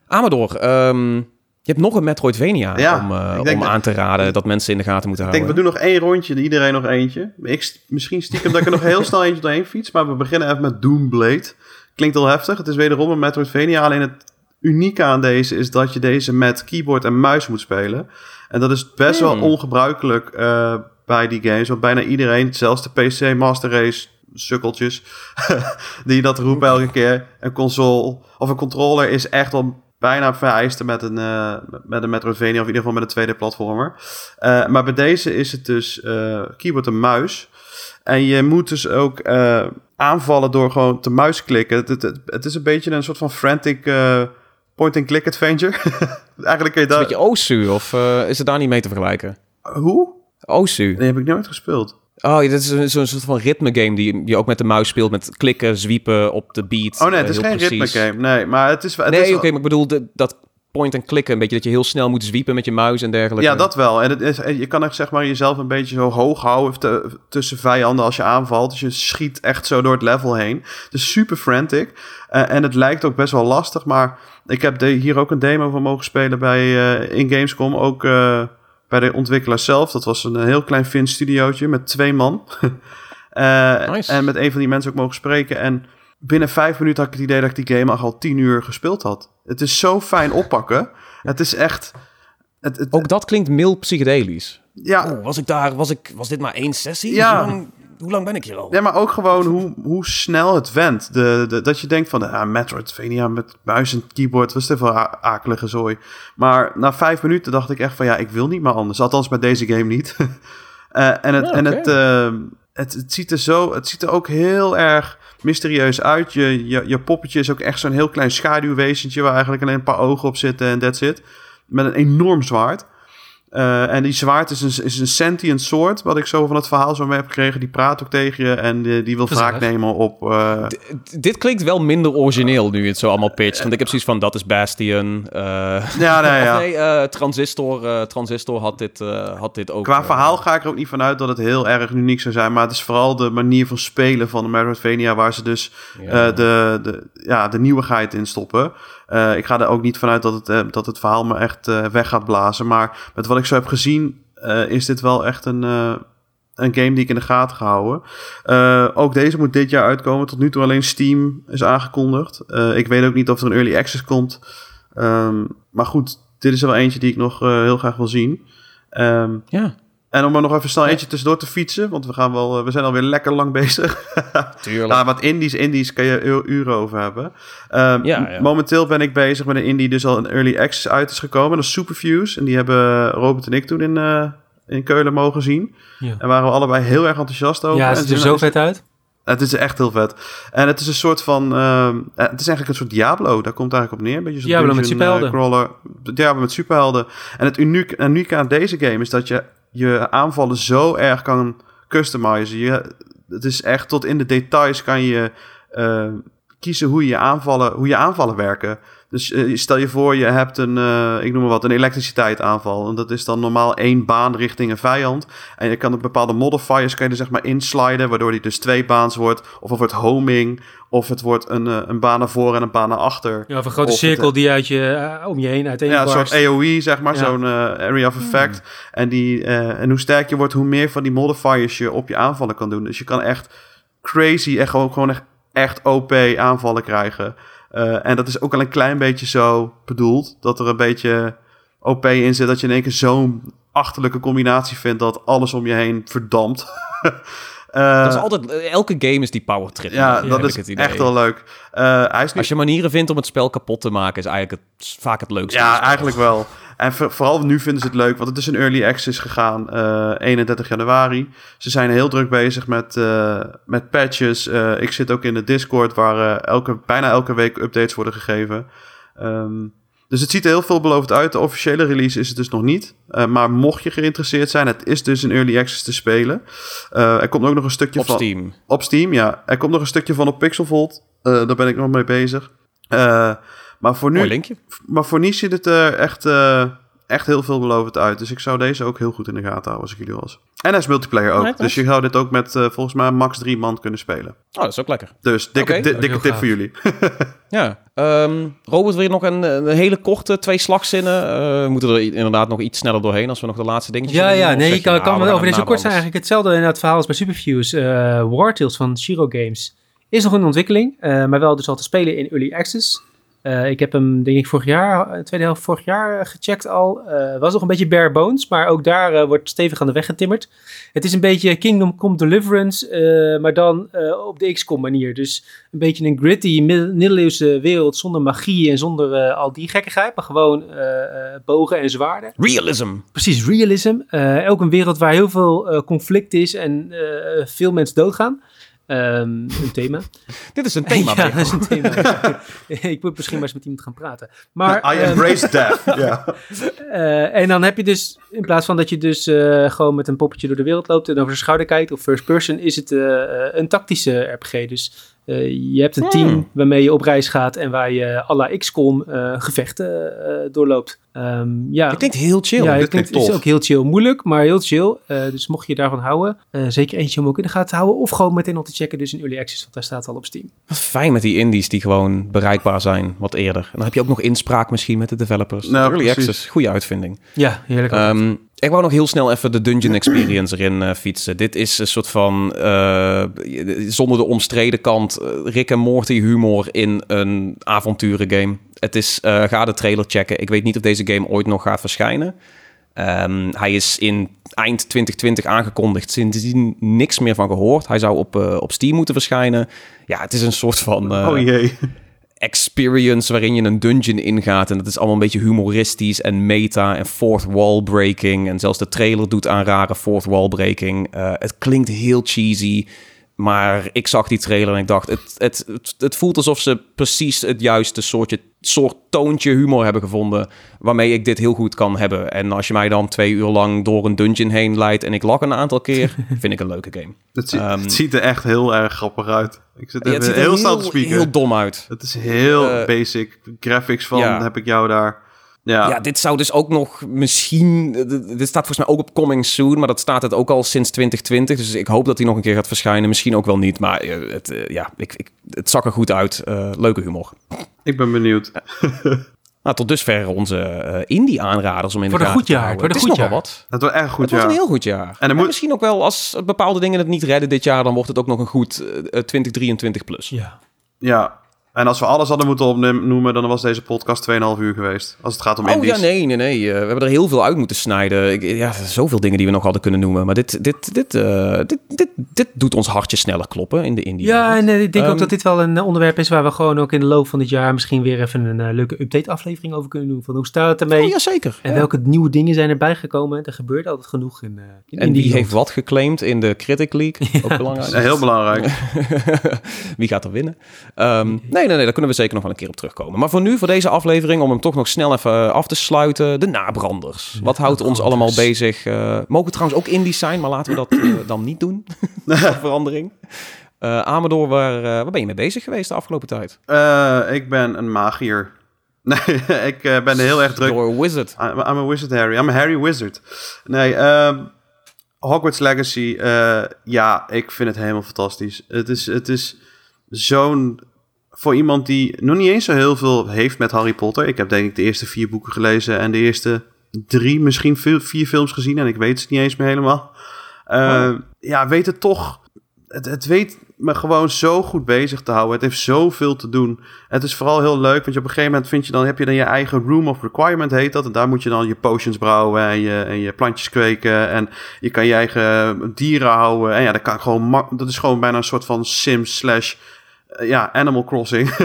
Amador, ehm, je hebt nog een Metroidvania Ja, om, om dat- aan te raden dat mensen in de gaten moeten Ik denk, houden. we doen nog één rondje, iedereen nog eentje. Ik, misschien stiekem dat ik er nog heel snel eentje doorheen fiets, maar we beginnen even met Doomblade. Klinkt heel heftig. Het is wederom een Metroidvania, alleen het unieke aan deze is dat je deze met keyboard en muis moet spelen. En dat is best wel Hmm. ongebruikelijk eh, bij die games, want bijna iedereen, zelfs de PC Master Race sukkeltjes, die dat roepen elke keer. Een console of een controller is echt wel bijna vereiste met een, eh, met een Metroidvania of in ieder geval met een tweede platformer. Eh, maar bij deze is het dus keyboard en muis. En je moet dus ook aanvallen door gewoon te muis klikken. Het, het, het, is een beetje een soort van frantic point-and-click adventure. Eigenlijk kun je Is het een beetje Osu, of eh, is het daar niet mee te vergelijken? Hoe? Osu. Die heb ik nooit gespeeld. Oh, ja, dat is een- zo'n soort van ritme game die je ook met de muis speelt. Met klikken, zwiepen op de beat. Oh nee, eh, het is heel geen ritme game. Nee, maar het is... Het nee, is oké, maar ik bedoel de, dat point en klikken. Een beetje dat je heel snel moet zwiepen met je muis en dergelijke. Ja, dat wel. En, het is, en je kan echt zeg maar jezelf een beetje zo hoog houden te- tussen vijanden als je aanvalt. Dus je schiet echt zo door het level heen. Het is super frantic. Eh, en het lijkt ook best wel lastig. Maar ik heb de, hier ook een demo van mogen spelen bij eh, in Gamescom. Ook eh, bij de ontwikkelaar zelf. Dat was een heel klein Fins studiootje met twee man. Nice. En met een van die mensen ook mogen spreken. En binnen vijf minuten had ik het idee dat ik die game al tien uur gespeeld had. Het is zo fijn oppakken. Het is echt... Het, het, Ook dat klinkt mild psychedelisch. ja, Oh, was ik daar, was, ik, was dit maar één sessie? Ja. Hoe, lang, hoe lang ben ik hier al? Ja, maar ook gewoon hoe, hoe snel het went. De, de, dat je denkt van, ah, Metroidvania met muis en keyboard, was dit wel a- akelige zooi. Maar na vijf minuten dacht ik echt van, ja, ik wil niet meer anders. Althans met deze game niet. Eh, en het, Ja, en het, eh, het, het, ziet er zo, het ziet er ook heel erg mysterieus uit. Je, je, je poppetje is ook echt zo'n heel klein schaduwwezentje... waar eigenlijk alleen een paar ogen op zitten en that's it. Met een enorm zwaard. Eh, en die zwaard is een, is een sentient soort, wat ik zo van het verhaal zo mee heb gekregen. Die praat ook tegen je en die, die wil Gezellig. wraak nemen op... eh, dit klinkt wel minder origineel nu je het zo allemaal pitcht. Want ik heb zoiets van, dat is Bastion. eh, ja, nee, ja. nee, eh, Transistor, eh, Transistor had dit, eh, had dit ook. Qua verhaal ga ik er ook niet vanuit dat het heel erg uniek zou zijn. Maar het is vooral de manier van spelen van de Metroidvania... waar ze dus ja. eh, de, de, ja, de nieuwigheid in stoppen. Eh, ik ga er ook niet vanuit dat het, eh, dat het verhaal me echt eh, weg gaat blazen. Maar met wat ik zo heb gezien, is dit wel echt een, een game die ik in de gaten ga houden. Ook deze moet dit jaar uitkomen. Tot nu toe alleen Steam is aangekondigd. Ik weet ook niet of er een early access komt. Ehm, maar goed, dit is wel eentje die ik nog heel graag wil zien. Ehm, ja, en om er nog even snel eentje tussendoor te fietsen, want we, gaan wel, eh, we zijn alweer lekker lang bezig. tuurlijk. Nou, wat indies, indies kan je uren over hebben. Ehm, Ja, ja. Momenteel ben ik bezig met een indie die dus al in early access uit is gekomen. Dat is Superfuse. En die hebben Robert en ik toen in, eh, in Keulen mogen zien. Ja. En waren we allebei heel erg enthousiast over. Ja, het ziet er zo vet uit. Het is echt heel vet. En het is een soort van... ehm, eh, het is eigenlijk een soort Diablo. Daar komt het eigenlijk op neer. Een beetje zo'n Diablo met dungeon, superhelden. eh, crawler. Diablo met superhelden. En het uniek, unieke aan deze game is dat je je aanvallen zo erg kan customizen. Je, het is echt tot in de details kan je eh, kiezen hoe je aanvallen, hoe je aanvallen werken. Dus eh, stel je voor, je hebt een, eh, ik noem maar wat, een elektriciteitaanval. En dat is dan normaal één baan richting een vijand. En je kan op bepaalde modifiers kan je zeg maar insliden, waardoor die dus twee baans wordt. Of het homing, of het wordt een, eh, een baan naar voren en een baan naar achter. Ja, of een grote Of het- cirkel die uit je, eh, om je heen uiteen Ja, een soort. AoE, zeg maar, Ja. zo'n eh, area of effect. En, die, eh, en hoe sterker je wordt, hoe meer van die modifiers je op je aanvallen kan doen. Dus je kan echt crazy, echt gewoon, gewoon echt, echt OP aanvallen krijgen. Eh, en dat is ook al een klein beetje zo bedoeld, dat er een beetje OP in zit, dat je in één keer zo'n achterlijke combinatie vindt dat alles om je heen verdampt. Eh, dat is altijd, elke game is die power trip. ja, dat is echt wel leuk. Hij is nu Als je manieren vindt om het spel kapot te maken, is eigenlijk het, vaak het leukste. Ja, spel. eigenlijk wel. En voor- vooral nu vinden ze het leuk, want het is een early access gegaan, eh 31 januari. Ze zijn heel druk bezig met, met patches. Ik zit ook in de Discord waar elke, bijna elke week updates worden gegeven. Ehm, Dus het ziet er heel veelbelovend uit. De officiële release is het dus nog niet. Uh, maar mocht je geïnteresseerd zijn, het is dus in early access te spelen. Uh, er komt ook nog een stukje op van... Op Steam. Op Steam, ja. Er komt nog een stukje van op Pixelvolt. Uh, daar ben ik nog mee bezig. maar voor nu... Mooi linkje. Maar voor nu ziet het er echt, echt heel veelbelovend uit. Dus ik zou deze ook heel goed in de gaten houden als ik jullie was. En hij is multiplayer ook. dus je zou dit ook met volgens mij max drie man kunnen spelen. Oh, dat is ook lekker. Dus dikke, di- dikke tip voor jullie. Ja. Ehm, Robert, wil je nog een, een hele korte twee slagzinnen? Eh, we moeten er inderdaad nog iets sneller doorheen als we nog de laatste dingetjes Ja, ja, nee, ik kan, je, kan nou, over deze kort zijn eigenlijk hetzelfde in het verhaal als bij Superfuse. Uh, War Tales van Shiro Games is nog in ontwikkeling, uh, maar wel dus al te spelen in Early Access. Uh, ik heb hem, denk ik, vorig jaar, tweede helft vorig jaar gecheckt al. Uh, was nog een beetje bare bones, maar ook daar uh, wordt stevig aan de weg getimmerd. Het is een beetje Kingdom Come Deliverance, maar dan op de XCOM manier. Dus een beetje een gritty, middeleeuwse wereld zonder magie en zonder al die gekkigheid. Maar gewoon bogen en zwaarden. Realism. Precies, realism. ook een wereld waar heel veel conflict is en veel mensen doodgaan. Um, een thema. Dit is een thema. ja, dat is een thema. ik moet misschien maar eens met iemand gaan praten. Maar, I embrace um, death. Uh, en dan heb je dus, in plaats van dat je dus uh, gewoon met een poppetje door de wereld loopt en over zijn schouder kijkt, of first person, is het uh, een tactische RPG. Dus je hebt een team Hmm. waarmee je op reis gaat en waar je à la XCOM gevechten doorloopt. Um, ja. Het klinkt heel chill. Ja, het klinkt, is ook heel chill. Moeilijk, maar heel chill. Uh, dus mocht je daarvan houden, uh, zeker eentje om ook in de gaten te houden. Of gewoon meteen al te checken, dus in Early Access, want daar staat al op Steam. Wat fijn met die indies die gewoon bereikbaar zijn wat eerder. En dan heb je ook nog inspraak misschien met de developers. Nou, Early precies. Access, goede uitvinding. Ja, heerlijk. Um, ik wou nog heel snel even de Dungeon Experience erin uh, fietsen. Dit is een soort van, uh, zonder de omstreden kant, uh, Rick en Morty humor in een avonturengame. Het is, ga de trailer checken. Ik weet niet of deze game ooit nog gaat verschijnen. Um, hij is in eind 2020 aangekondigd. Sindsdien niks meer van gehoord. Hij zou op, op Steam moeten verschijnen. Ja, het is een soort van... Oh jee. Experience waarin je een dungeon ingaat. En dat is allemaal een beetje humoristisch en meta en fourth wall breaking. En zelfs de trailer doet aan rare fourth wall breaking. Uh, het klinkt heel cheesy. Maar ik zag die trailer en ik dacht, het, het, het, het voelt alsof ze precies het juiste soortje, soort toontje humor hebben gevonden. Waarmee ik dit heel goed kan hebben. En als je mij dan twee uur lang door een dungeon heen leidt en ik lach een aantal keer, vind ik een leuke game. Het, zie, Um, het ziet er echt heel erg grappig uit. Ik zit Ja, het ziet er heel, heel, snel te spieken. heel dom uit. Het is heel Eh, basic. Graphics van ja. heb ik jou daar. Ja, Ja, dit zou dus ook nog misschien... Dit staat volgens mij ook op Coming Soon, maar dat staat het ook al sinds 2020. Dus ik hoop dat hij nog een keer gaat verschijnen. Misschien ook wel niet, maar eh, het, eh, ja, ik, ik, het zag er goed uit. Eh, leuke humor. ik ben benieuwd. Nou, tot dusver onze eh, indie-aanraders om in Voor de een gaten goed te jaar, houden. voor Het een is goed nogal jaar. wat. Het wordt echt goed, Het wordt ja. een heel goed jaar. er En moet- misschien ook wel, als bepaalde dingen het niet redden dit jaar... dan wordt het ook nog een goed eh, 2023 plus. Ja. Ja. En als we alles hadden moeten opnoemen, dan was deze podcast 2,5 uur geweest. Als het gaat om Oh indies. ja, nee, nee, nee. Eh, we hebben er heel veel uit moeten snijden. Ik, ja, zoveel dingen die we nog hadden kunnen noemen. Maar dit, dit, dit, eh, dit, dit, dit doet ons hartje sneller kloppen in de indie. Ja, en eh, ik denk ook Ehm, dat dit wel een onderwerp is waar we gewoon ook in de loop van dit jaar misschien weer even een leuke update-aflevering over kunnen doen. Van hoe staat het ermee? Oh, ja, zeker. En Ja. welke nieuwe dingen zijn erbij gekomen? Er gebeurt altijd genoeg in, eh in En indie wie land. heeft wat geclaimd in de Critic League? Ook belangrijk. Heel belangrijk. wie gaat er winnen? Ehm, nee, nee, nee, daar kunnen we zeker nog wel een keer op terugkomen. Maar voor nu, voor deze aflevering, om hem toch nog snel even eh, af te sluiten, de nabranders. Wat houdt ons allemaal bezig? Eh, mogen trouwens ook indies zijn, maar laten we dat eh, dan niet doen. verandering. Eh Amador, waar, waar ben je mee bezig geweest de afgelopen tijd? Ik ben een magier. Nee, ik ben heel erg druk. Door wizard. I'm, I'm a wizard Harry. I'm a Harry wizard. Nee, ehm, Hogwarts Legacy. ja, ik vind het helemaal fantastisch. Het is, het is zo'n... Voor iemand die nog niet eens zo heel veel heeft met Harry Potter. Ik heb denk ik de eerste vier boeken gelezen en de eerste drie, misschien vier, films gezien. En ik weet het niet eens meer helemaal. Eh, Oh. Ja, weet het toch... Het, het weet me gewoon zo goed bezig te houden. Het heeft zoveel te doen. Het is vooral heel leuk, want je op een gegeven moment vind je dan, heb je dan je eigen room of requirement, heet dat. En daar moet je dan je potions brouwen en je, en je plantjes kweken. En je kan je eigen dieren houden. En ja, dat, kan gewoon, dat is gewoon bijna een soort van Sims slash, ja, Animal Crossing.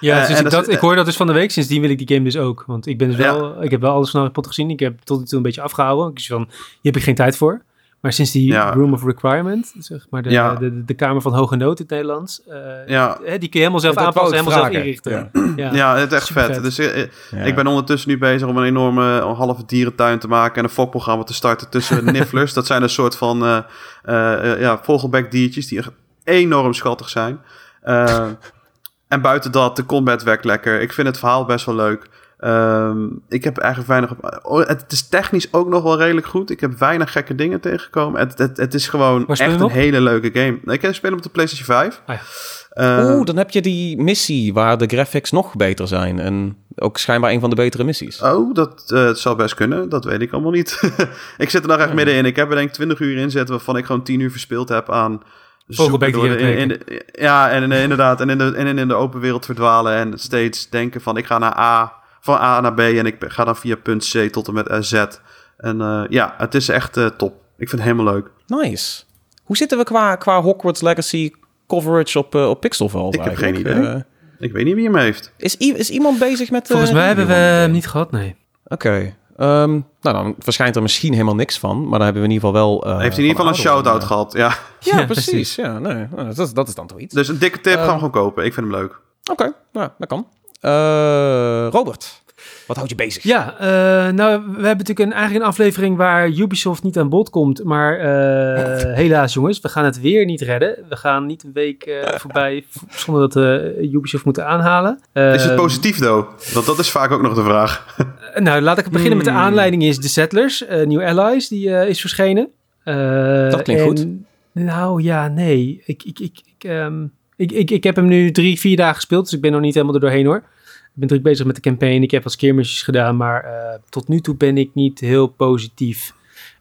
Ja, Eh, dus en ik, dat dat, is- ik hoor dat dus van de week. Sindsdien wil ik die game dus ook. Want ik ben dus Ja. wel, ik heb wel alles van Harry Potter gezien. Ik heb tot nu toe een beetje afgehouden. Ik is van, hier heb ik geen tijd voor. Maar sinds die Ja. Room of Requirement, zeg maar de, Ja. de, de, de Kamer van Hoge Nood in het Nederlands, eh, Ja. hè, die kun je helemaal zelf aanpassen, helemaal zelf inrichten. Ja. Ja. Ja, het is echt vet. Dus eh, eh, Ja. ik ben ondertussen nu bezig om een enorme eh, halve dierentuin te maken en een fokprogramma te starten tussen nifflers. Dat zijn een soort van eh eh, eh, ja, vogelbekdiertjes die echt enorm schattig zijn. Eh, en buiten dat, de combat werkt lekker. Ik vind het verhaal best wel leuk. Ehm, ik heb eigenlijk weinig op. oh, het is technisch ook nog wel redelijk goed. Ik heb weinig gekke dingen tegengekomen. Het, het, het is gewoon echt een op? hele leuke game. Ik heb spelen op de PlayStation 5. Ah ja. Eh, Oeh, dan heb je die missie waar de graphics nog beter zijn. En ook schijnbaar een van de betere missies. Oh, dat eh, het zou best kunnen. Dat weet ik allemaal niet. ik zit er nog echt middenin. Ik heb er denk ik 20 uur in zitten... waarvan ik gewoon 10 uur verspeeld heb aan... Zoeken door die de- in, in de- Ja, en inderdaad. En in, de, en in de open wereld verdwalen... en steeds denken van ik ga naar A... van A naar B... en ik ga dan via punt C tot en met Z. En eh, ja, het is echt eh, top. Ik vind het helemaal leuk. Nice. Hoe zitten we qua, qua Hogwarts Legacy coverage op, eh, op Pixelval? Ik heb geen idee. Ik weet niet wie hem heeft. is, is iemand bezig met... eh, Volgens mij hebben we hem niet gehad, nee. Oké. Ehm, nou, dan verschijnt er misschien helemaal niks van. Maar dan hebben we in ieder geval wel... eh, heeft hij in ieder geval een shout-out gehad. Ja. Ja, Ja, precies. precies. Ja, nee, nou, dat, is, dat is dan toch iets. Dus een dikke tip, ga Ehm, hem gewoon kopen. Ik vind hem leuk. Oké, nou, dat kan. Eh, Robert, wat houdt je bezig? Ja, eh, nou, we hebben natuurlijk een, eigenlijk een aflevering waar Ubisoft niet aan bod komt. Maar eh, helaas jongens, we gaan het weer niet redden. We gaan niet een week eh, voorbij zonder dat we Ubisoft moeten aanhalen. Is het Eh, positief, though? Want dat is vaak ook nog de vraag. Nou, laat ik beginnen met de Hmm. aanleiding is The Settlers, New Allies, die is verschenen. Dat klinkt en- goed. Nou ja, nee. Ik, ik, ik, ik, ehm, ik, ik, ik heb hem nu drie, vier dagen gespeeld, dus ik ben nog niet helemaal er doorheen hoor. Ik ben druk bezig met de campaign, ik heb wat skirmishes gedaan, maar eh, tot nu toe ben ik niet heel positief.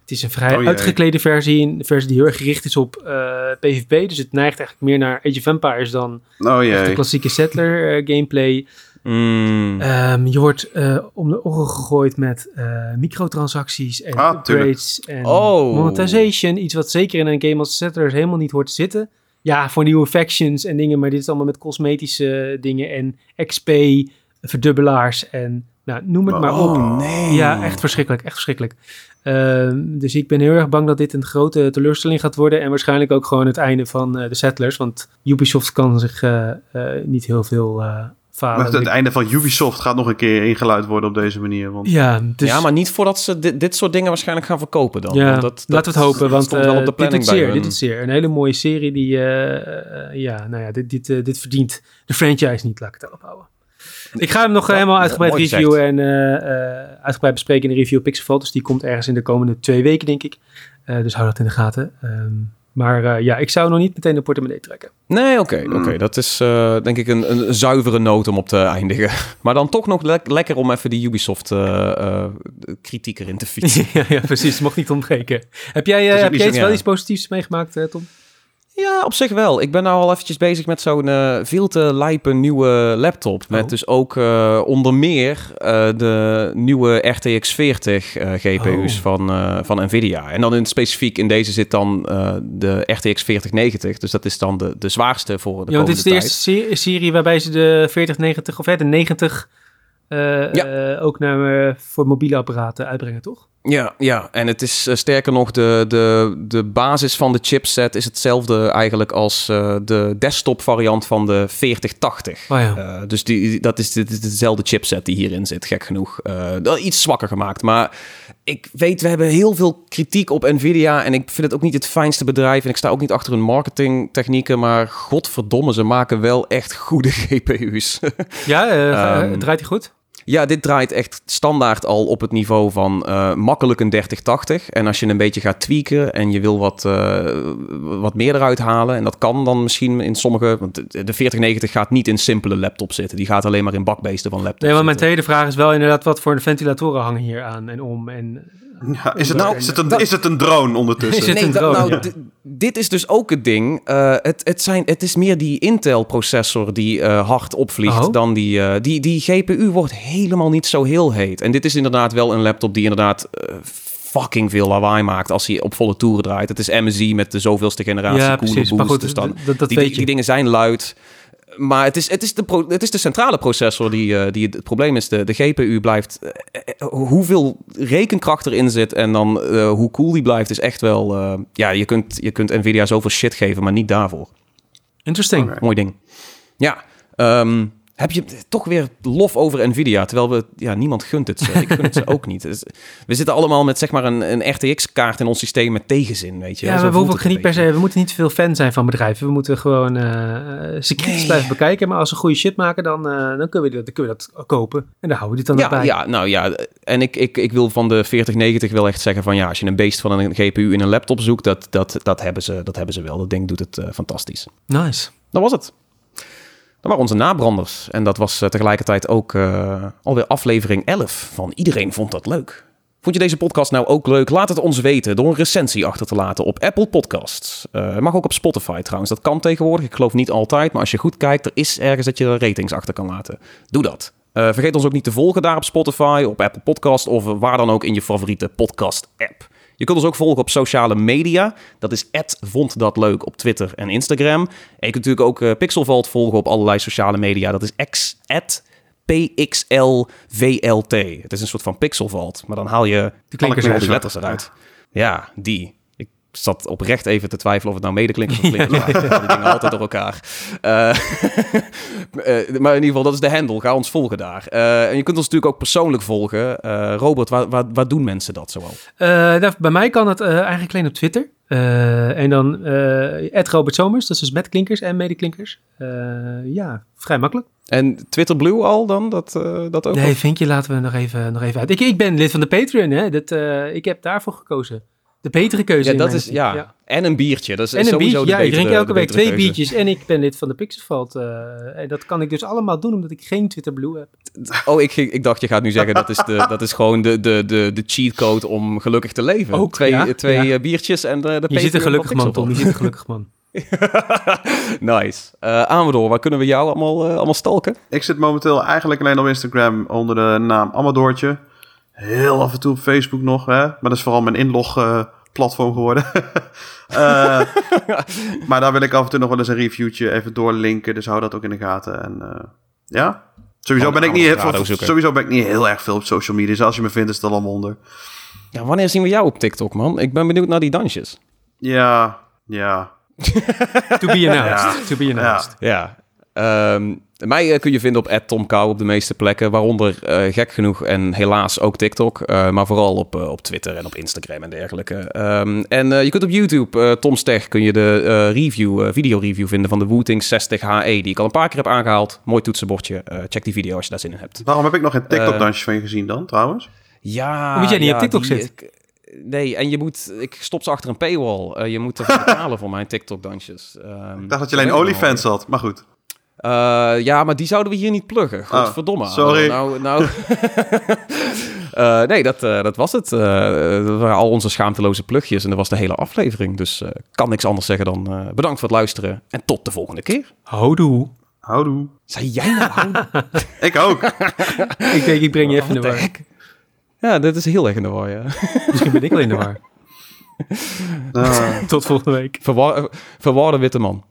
Het is een vrij Oh uitgeklede versie, een versie die heel erg gericht is op eh, PvP, dus het neigt eigenlijk meer naar Age of Empires dan Oh de klassieke settler eh, gameplay. Mm, Ehm, je wordt eh, om de oren gegooid met eh, microtransacties en Ah, upgrades en Oh. monetization. Iets wat zeker in een game als Settlers helemaal niet hoort te zitten. Ja, voor nieuwe factions en dingen, maar dit is allemaal met cosmetische dingen en XP, verdubbelaars en nou, noem het maar op. oh, nee. Ja, echt verschrikkelijk, echt verschrikkelijk. Ehm, dus ik ben heel erg bang dat dit een grote teleurstelling gaat worden en waarschijnlijk ook gewoon het einde van eh, de Settlers, want Ubisoft kan zich eh, eh, niet heel veel eh falen. Maar het, het einde van Ubisoft gaat nog een keer ingeluid worden op deze manier. Want Ja, dus ja, maar niet voordat ze dit, dit soort dingen waarschijnlijk gaan verkopen dan. ja, Want dat, dat laten we het hopen, want wel eh, op de dit planning doet bij zeer, hun. dit doet zeer. Een hele mooie serie die, ja, nou ja, dit, dit, dit verdient de franchise niet, laat ik het daarop houden. Ik ga hem nog Ja, helemaal uitgebreid reviewen en eh, eh, uitgebreid bespreken in de review Pixelval. Dus die komt ergens in de komende twee weken, denk ik. Eh, dus hou dat in de gaten. Ehm, maar eh, ja, ik zou nog niet meteen de portemonnee trekken. Nee, oké. Mm. oké. Dat is eh, denk ik een, een zuivere noot om op te eindigen. Maar dan toch nog le- lekker om even die Ubisoft eh, eh, kritiek erin te fietsen. ja, ja, precies. Mocht niet ontbreken. Heb jij, eh, heb jij wel iets positiefs meegemaakt, Tom? Ja, op zich wel. Ik ben nou al eventjes bezig met zo'n eh, veel te lijpe nieuwe laptop. Met Oh. dus ook eh, onder meer eh, de nieuwe RTX 40 eh, GPU's Oh. van, van Nvidia. En dan in specifiek in deze zit dan de RTX 4090. Dus dat is dan de, de zwaarste voor de Ja, want dit is de tijd. eerste serie, waarbij ze de 4090 of hè, de 90 eh, Ja. eh, ook naar, voor mobiele apparaten uitbrengen, toch? Ja, ja, en het is eh, sterker nog, de, de, de basis van de chipset is hetzelfde eigenlijk als eh, de desktop variant van de 4080. Oh ja. Eh, dus die, dat is, dit is dezelfde chipset die hierin zit, gek genoeg. Iets zwakker gemaakt, maar ik weet, we hebben heel veel kritiek op Nvidia en ik vind het ook niet het fijnste bedrijf en ik sta ook niet achter hun marketingtechnieken, maar godverdomme, ze maken wel echt goede GPU's. ja, eh, Ehm, draait hij goed? Ja, dit draait echt standaard al op het niveau van eh, makkelijk een 3080. En als je een beetje gaat tweaken en je wil wat, eh, wat meer eruit halen... en dat kan dan misschien in sommige... Want de de 4090 gaat niet in simpele laptops zitten. Die gaat alleen maar in bakbeesten van laptops Nee, want mijn tweede vraag is wel inderdaad wat voor ventilatoren hangen hier aan en om. En, Ja, is, het, Nou, is, het een, dat- is het een drone ondertussen? Is het Nee, een dat- drone, nou, ja. dit is dus ook het ding. Eh, het, het, zijn, het is meer die Intel-processor die eh, hard opvliegt Oh. dan die, eh, die... Die GPU wordt helemaal niet zo heel heet. En dit is inderdaad wel een laptop die inderdaad... fucking veel lawaai maakt als hij op volle toeren draait. Het is MSI met de zoveelste generatie ja, goed, dus dan, dat, dat die, weet die, dingen zijn luid. Maar het is, het, is de pro- het is de centrale processor die, eh, die het probleem is. De, de GPU blijft... eh, eh, hoeveel rekenkracht erin zit en dan hoe cool die blijft is echt wel... ja, je kunt, je kunt Nvidia zoveel shit geven, maar niet daarvoor. Interesting. Mooi ding. Ja, ehm, heb je toch weer lof over Nvidia, terwijl we, ja, niemand gunt het ze. Ik gun het ze ook niet. Dus we zitten allemaal met zeg maar een, een RTX-kaart in ons systeem met tegenzin, weet je. Ja, Zo we hoeven ook niet per se, we moeten niet veel fan zijn van bedrijven. We moeten gewoon eh ze kritisch Nee. blijven bekijken. Maar als ze goede shit maken, dan, eh, dan, kunnen we dat, dan kunnen we dat kopen. En dan houden we dit dan Ja, erbij. ja, nou ja, en ik, ik, ik wil van de 4090 wel echt zeggen van ja, als je een beest van een GPU in een laptop zoekt, dat, dat, dat, hebben, ze, dat hebben ze wel. Dat ding doet het eh, fantastisch. Nice. Dat was het. Dat waren onze nabranders. En dat was eh, tegelijkertijd ook eh, alweer aflevering 11 van Iedereen Vond Dat Leuk. Vond je deze podcast nou ook leuk? Laat het ons weten door een recensie achter te laten op Apple Podcasts. Eh, mag ook op Spotify trouwens. Dat kan tegenwoordig. Ik geloof niet altijd. Maar als je goed kijkt, er is ergens dat je er ratings achter kan laten. Doe dat. Vergeet ons ook niet te volgen daar op Spotify, op Apple Podcast of waar dan ook in je favoriete podcast-app. Je kunt ons ook volgen op sociale media. Dat is vond dat leuk op Twitter en Instagram. En je kunt natuurlijk ook eh, Pixelvault volgen op allerlei sociale media. Dat is x PXLVLT. Het is een soort van Pixelvault, maar dan haal je De letters eruit. Ja, die. Ik zat oprecht even te twijfelen of het nou medeklinkers of klinkers haal die dingen altijd door elkaar. Eh, eh, maar in ieder geval, dat is de handle. Ga ons volgen daar. Eh, en je kunt ons natuurlijk ook persoonlijk volgen. Eh, Robert, waar, waar, waar doen mensen dat zoal? Nou, bij mij kan het eh, eigenlijk alleen op Twitter. Eh, en dan eh Robert Somers, dat is dus met klinkers en medeklinkers. Eh ja, vrij makkelijk. En Twitter Blue al dan? Dat, eh, dat ook? Nee, vinkje laten we nog even, nog even uit. Ik, ik ben lid van de Patreon, hè. Dat, eh, ik heb daarvoor gekozen. De betere keuze Ja, in dat is, ja. En een biertje. Dat is En een sowieso biertje, de ja, ik drink elke week twee keuze. biertjes en ik ben lid van de Pixelvalt. eh en dat kan ik dus allemaal doen omdat ik geen Twitter Blue heb. Oh, ik, ik dacht je gaat nu zeggen dat is, de, dat is gewoon de, de, de, de cheatcode om gelukkig te leven. Ook, twee ja, twee ja. eh, biertjes en de, de Je zit een gelukkig man, Tom. Je zit een gelukkig man. nice. Eh Amador, waar kunnen we jou allemaal, allemaal stalken? Ik zit momenteel eigenlijk alleen op Instagram onder de naam Amadoortje. Heel af en toe op Facebook nog, hè? maar dat is vooral mijn inlog-platform geworden. Eh, maar daar wil ik af en toe nog wel eens een reviewtje even doorlinken, dus hou dat ook in de gaten. En eh, ja, sowieso ben, ik niet, heel- sowieso ben ik niet heel erg veel op social media, dus als je me vindt is het allemaal onder. Ja, wanneer zien we jou op TikTok, man? Ik ben benieuwd naar die dansjes. Ja, ja. To be announced. To be announced. Ja. Ehm, mij eh, kun je vinden op @tomkou op de meeste plekken, waaronder eh, gek genoeg en helaas ook TikTok, eh, maar vooral op, op Twitter en op Instagram en dergelijke. Ehm, en eh, je kunt op YouTube, eh Tom Steg, kun je de eh, review, eh, video review vinden van de Wooting 60 HE, die ik al een paar keer heb aangehaald. Mooi toetsenbordje. Eh, check die video als je daar zin in hebt. Waarom heb ik nog geen TikTok-dansjes van je gezien dan, trouwens? Ja. Omdat jij niet ja, op TikTok die- zit. ik- nee, en je moet, ik stop ze achter een paywall. Eh, je moet ervoor betalen voor mijn TikTok-dansjes. Ehm, Ik dacht dat je alleen OnlyFans had, maar goed. Eh, ja, maar die zouden we hier niet pluggen. Godverdomme. Oh, sorry. Nou, nou. Eh, nee, dat, eh, dat was het. Eh, dat waren al onze schaamteloze plugjes en dat was de hele aflevering. Dus eh, kan niks anders zeggen dan eh, bedankt voor het luisteren en tot de volgende keer. Houdoe. Houdoe. Zei jij nou houdoe? Ik ook. Ik denk, ik breng je even in de war. Ja, dit is heel erg in de war, ja. Misschien ben ik wel in de war. Ah. Tot volgende week. Verwar, verwarde witte man.